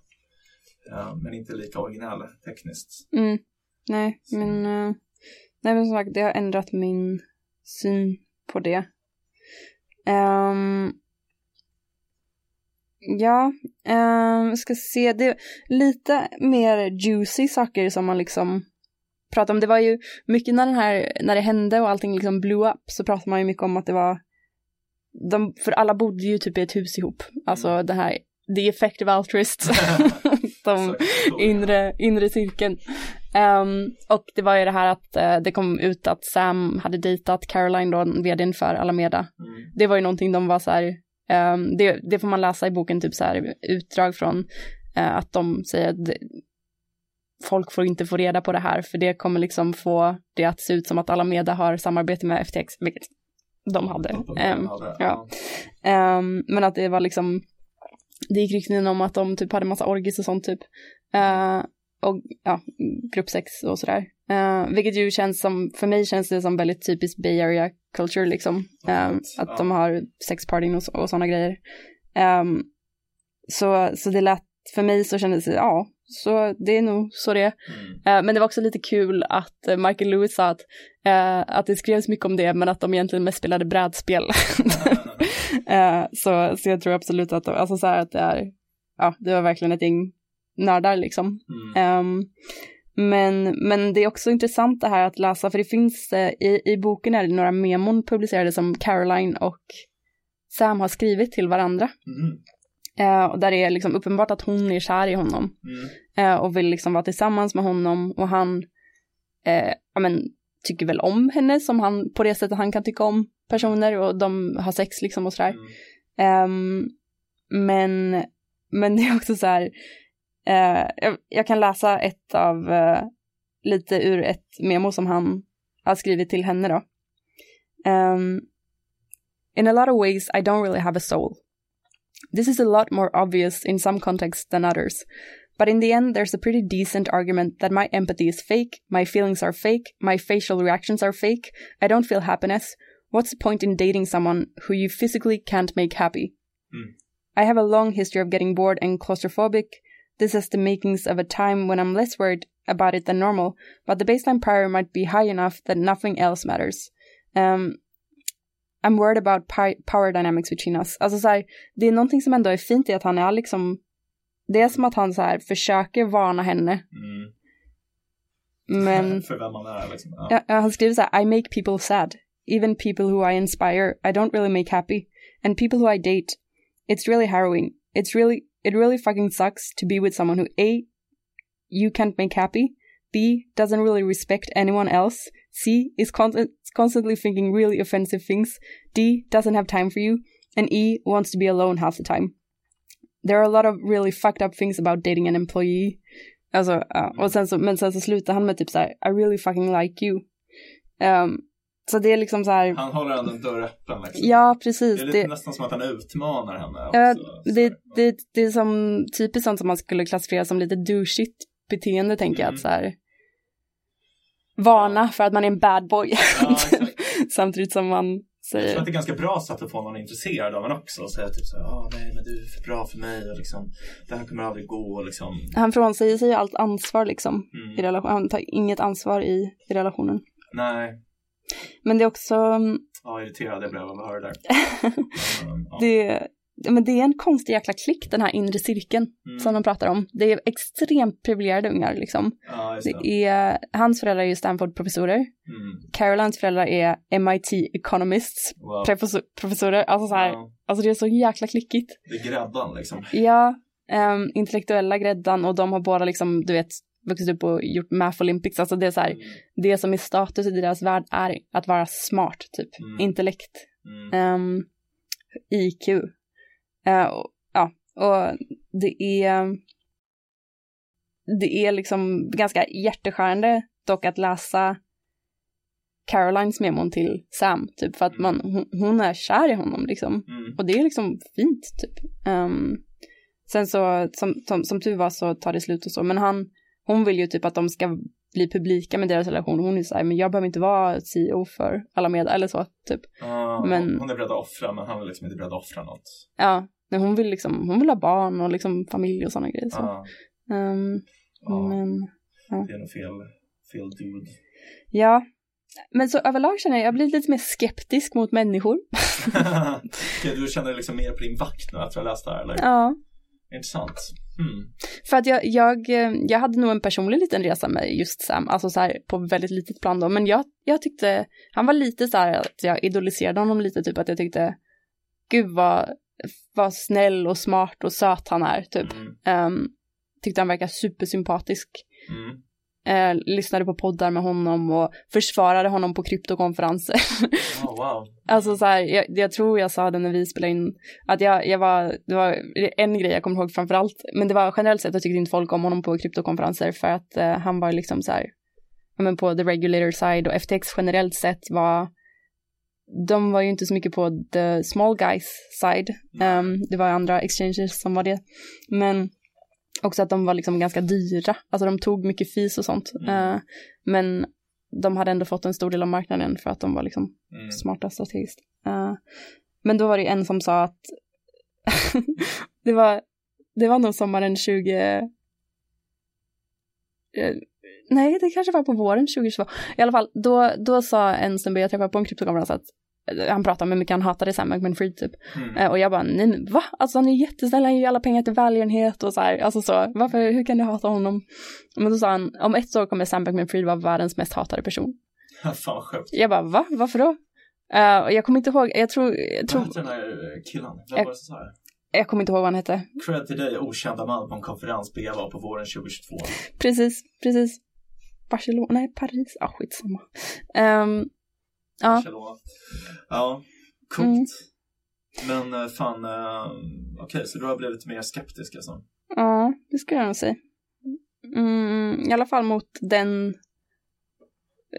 Men inte lika originell tekniskt. Mm. Nej, men, eh, nej, men som sagt, det har ändrat min syn på det. Ehm, ja, um, ska se, det är lite mer juicy saker som man liksom pratar om. Det var ju mycket när den här, när det hände och allting liksom blew up så pratade man ju mycket om att det var de, för alla bodde ju typ i ett hus ihop. Alltså Mm. det här, the effective altruists. de inre, inre cirkeln. Ehm, och det var ju det här att eh, det kom ut att Sam hade dejtat Caroline då, vdn för Alameda. Mm. Det var ju någonting de var så här, ehm, det, det får man läsa i boken, typ så här utdrag från eh, att de säger att folk får inte få reda på det här för det kommer liksom få det att se ut som att Alameda har samarbete med FTX, vilket de hade. Hade, ja. Men att det var liksom, det gick rykten om att de typ hade massa orgis och sånt typ. Eh, och ja, gruppsex och sådär. Uh, vilket ju känns som, för mig känns det som väldigt typiskt Bay Area culture liksom. Ja. att de har sexpartyn och, och sådana grejer. Ehm, så, så det lät, för mig så kändes det, ja, så det är nog så det är. Mm. Eh, men det var också lite kul att Michael Lewis sa att, eh, att det skrevs mycket om det men att de egentligen mest spelade brädspel. Eh, så, så jag tror absolut att, alltså så här att det är, ja, det var verkligen ett gäng nördar liksom. Mm. Ehm, men, men det är också intressant det här att läsa, för det finns eh, i, i boken är det några memon publicerade som Caroline och Sam har skrivit till varandra. Mm. Eh, och där det är liksom uppenbart att hon är kär i honom Mm. eh, och vill liksom vara tillsammans med honom och han eh, ja, men, tycker väl om henne som han, på det sättet han kan tycka om personer och de har sex liksom och sådär. Mm. Ehm, men, men det är också så här, eh, jag, jag kan läsa ett av, eh, lite ur ett memo som han har skrivit till henne då. Ehm, In a lot of ways I don't really have a soul. This is a lot more obvious in some contexts than others. But in the end, there's a pretty decent argument that my empathy is fake, my feelings are fake, my facial reactions are fake, I don't feel happiness. What's the point in dating someone who you physically can't make happy? Mm. I have a long history of getting bored and claustrophobic. This has the makings of a time when I'm less worried about it than normal, but the baseline prior might be high enough that nothing else matters. Um, I'm worried about power dynamics between us. Alltså så här, det är någonting som ändå är fint i att han är liksom, det är som att han så här försöker varna henne, Mm. men För vem man är liksom. Ja, ja, han skriver så här, I make people sad. Even people who I inspire, I don't really make happy. And people who I date, it's really harrowing. It's really, it really fucking sucks to be with someone who A, you can't make happy, B, doesn't really respect anyone else, C, is con- constantly thinking really offensive things, D, doesn't have time for you, and E, wants to be alone half the time. There are a lot of really fucked up things about dating an employee. Alltså, ja, och uh, mm. sen så, men sen så slutar han med typ såhär, I really fucking like you. Ehm, så det är liksom så här, Han håller ändå en dörr öppen liksom. ja Det precis. är lite Det, nästan som att han utmanar henne. ja, det, det, det är som typiskt sånt som man skulle klassifiera som lite douchigt beteende tänker jag. Mm. Att så här, varna för att man är en bad boy. Ja. Samtidigt som man Jag tror säger, att det är ganska bra sätt att få någon intresserad av en också. Och säga typ så här, ah, nej men du är för bra för mig och liksom, det här kommer aldrig gå och liksom. han frånsäger sig allt ansvar liksom. Mm. I relation, han tar inget ansvar i, i relationen. Nej, Men det är också, ja, irriterad jag blev av att höra det där. Ja. det, men det är en konstig jäkla klick, den här inre cirkeln Mm. som de pratar om. Det är extremt privilegierade ungar liksom. Ja, det. Det är, hans föräldrar är ju Stanford-professorer. Mm. Carolines föräldrar är MIT economists, Wow. professor, professorer. Alltså så här, Ja, alltså det är så jäkla klickigt. det är gräddan liksom. Ja, ehm, intellektuella gräddan och de har båda liksom, du vet, vuxit upp och gjort Math Olympics. Alltså det är så här, Mm. det som är status i deras värld är att vara smart, typ. Mm. Intellekt, Mm. ehm, IQ. Eh, och, ja, och det är, det är liksom ganska hjärteskärande dock att läsa Carolines memon till Sam, typ, för att man, hon, hon är kär i honom liksom. Mm. Och det är liksom fint typ. Ehm, sen så, som, som, som tur var så tar det slut och så, men han, hon vill ju typ att de ska bli publika med deras relation. Hon är så här, men jag behöver inte vara CEO för alla med eller så, typ. Ja, Men- Hon är beredd att offra, men han är liksom inte beredd att offra något. Ja, men hon vill liksom, hon vill ha barn och liksom familj och sådana grejer. Så. Ja, Ehm, ja, Men, det är nog fel, fel dude. ja. Men så överlag känner jag, jag blir lite mer skeptisk mot människor. Okej, du känner dig liksom mer på din vakt nu efter att ha läst det här, eller? Ja. Intressant. Hmm. För att jag, jag, eh, jag hade nog en personlig liten resa med just Sam, alltså så här på väldigt litet plan då, men jag, jag tyckte, han var lite så här att jag idoliserade honom lite, typ att jag tyckte, gud vad, vad snäll och smart och söt han är, typ. Mm. Ehm, tyckte han verkar supersympatisk. Mm. Eh, lyssnade på poddar med honom och försvarade honom på kryptokonferenser. Oh, wow. Alltså så här, jag, jag tror jag sa det när vi spelade in, att jag, jag var, det var en grej jag kommer ihåg framför allt, men det var generellt sett, jag tyckte inte folk om honom på kryptokonferenser för att eh, han var liksom så här, men på the regulator side och FTX generellt sett var, de var ju inte så mycket på the small guys side, Ehm, det var andra exchanges som var det, men också att de var liksom ganska dyra, alltså de tog mycket fees och sånt, Mm. Eh, men de hade ändå fått en stor del av marknaden för att de var liksom Mm. smarta strategiskt. Eh, men då var det en som sa att det, var, det var nog sommaren 20... eh, nej, det kanske var på våren 2022. I alla fall, då, då sa en snubbe jag träffade på en kryptokonferens att han pratade om hur mycket han hatade Sam Bankman-Fried typ. Mm. Eh, och jag bara, nej men va? Alltså han är jättesnäll, han ger ju alla pengar till välgörenhet och så här. Alltså så, varför, hur kan du hata honom? Men då sa han, om ett år kommer Sam Bankman-Fried vara världens mest hatade person. Fan vad sjukt. Jag bara, va? Varför då? Eh, och jag kommer inte ihåg, jag tror, jag, Vad tror, hette den där eh, killen? Vem Jag- var det som sa det? jag kommer inte ihåg vad han hette. Cred till dig, okända man på en konferens BA var på våren 2022. Precis, precis. Barcelona, nej Paris, ah skitsamma. Um, ja, Barcelona. Ja, coolt. Mm. Men eh, fan, eh, okej, så du har blivit mer skeptisk alltså? ja, det skulle jag nog säga. Mm, I alla fall mot den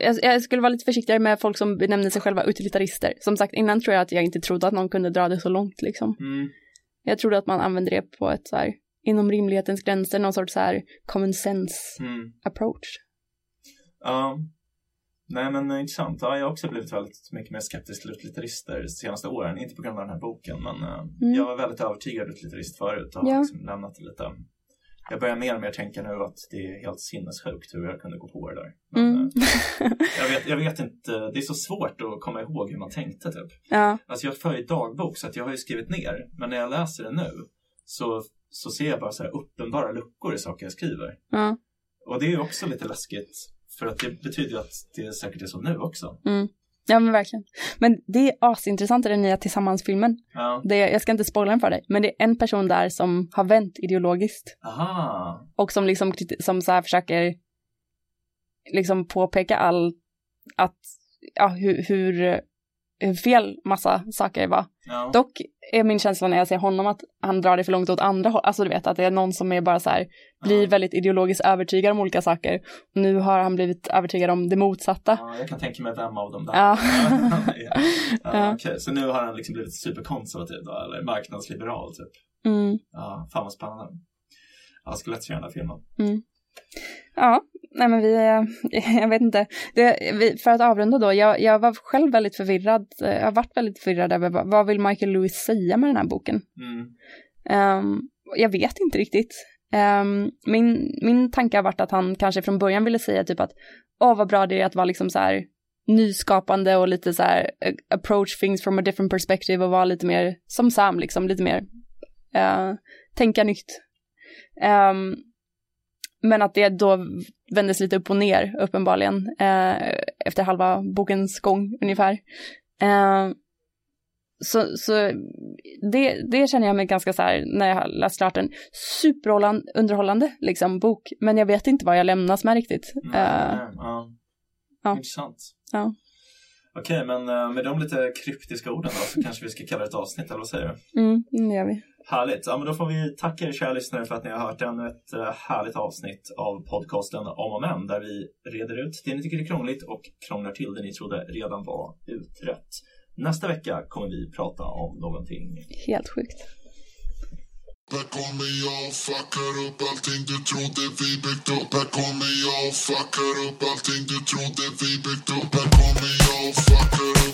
jag, jag skulle vara lite försiktigare med folk som benämner sig själva utilitarister. Som sagt, innan tror jag att jag inte trodde att någon kunde dra det så långt liksom. Mm. Jag trodde att man använde det på ett så här, inom rimlighetens gränser, någon sorts så här common sense Mm. approach. Ja. Nej men eh, intressant. Ja, jag har också blivit väldigt mycket mer skeptisk till utilitarister de senaste åren. Inte på grund av den här boken men eh, Mm. jag var väldigt övertygad utilitarist förut och har Ja. liksom lämnat det lite. Jag börjar mer och mer tänka nu att det är helt sinnessjukt hur jag kunde gå på det där. Men, Mm. eh, jag, vet, jag vet inte, det är så svårt att komma ihåg hur man tänkte typ. ja, Alltså jag för ju dagbok så att jag har ju skrivit ner. Men när jag läser det nu så, så ser jag bara så här uppenbara luckor i saker jag skriver. ja, Och det är ju också lite läskigt. För att det betyder ju att det säkert är så nu också. mm. Ja men verkligen. Men det är asintressant i den nya Tillsammans-filmen. Ja. Det, jag ska inte spoila den för dig, men det är en person där som har vänt ideologiskt Aha. och som liksom som så här försöker liksom påpeka all att ja, hur, hur, hur fel massa saker var. Ja. Dock är min känsla när jag ser honom att han drar det för långt åt andra håll. Alltså du vet att det är någon som är bara så här, blir väldigt ideologiskt övertygad om olika saker. Nu har han blivit övertygad om det motsatta. Ja, jag kan tänka mig vem av dem där. Ja. ja. Ja. Okej, så nu har han liksom blivit superkonservativ då, eller marknadsliberal typ. Mm. Ja, fan vad spännande. Ja, jag skulle lätt se den här filmen. Ja, nej men vi, eh, jag vet inte. Det, vi, för att avrunda då, jag, jag var själv väldigt förvirrad, eh, jag har varit väldigt förvirrad över vad, vad vill Michael Lewis säga med den här boken? Mm. Ehm, jag vet inte riktigt. Ehm, min, min tanke har varit att han kanske från början ville säga typ att åh vad bra det är att vara liksom så här nyskapande och lite så här eh, approach things from a different perspective och vara lite mer som Sam liksom, lite mer uh, tänka nytt. Um, men att det då vändes lite upp och ner uppenbarligen uh, efter halva bokens gång ungefär. Uh, så, så det, det känner jag mig ganska så här när jag har läst klart en superunderhållande liksom bok. Men jag vet inte vad jag lämnas med riktigt. Nej, Uh, nej, ja. ja. Intressant. ja. Okej, men eh, med de lite kryptiska orden då så kanske vi ska kalla det ett avsnitt, eller vad säger du? Mm, det gör vi. Härligt. Ja, men då får vi tacka er kära lyssnare för att ni har hört ännu ett eh, härligt avsnitt av podcasten Om och Men där vi reder ut det ni tycker är krångligt och krånglar till det ni trodde redan var utrett. Nästa vecka kommer vi prata om någonting Helt sjukt. Här kommer jag och fuckar upp allting du trodde vi byggt upp Här kommer jag och fuckar upp allting du trodde vi byggt upp Här kommer jag och fuckar upp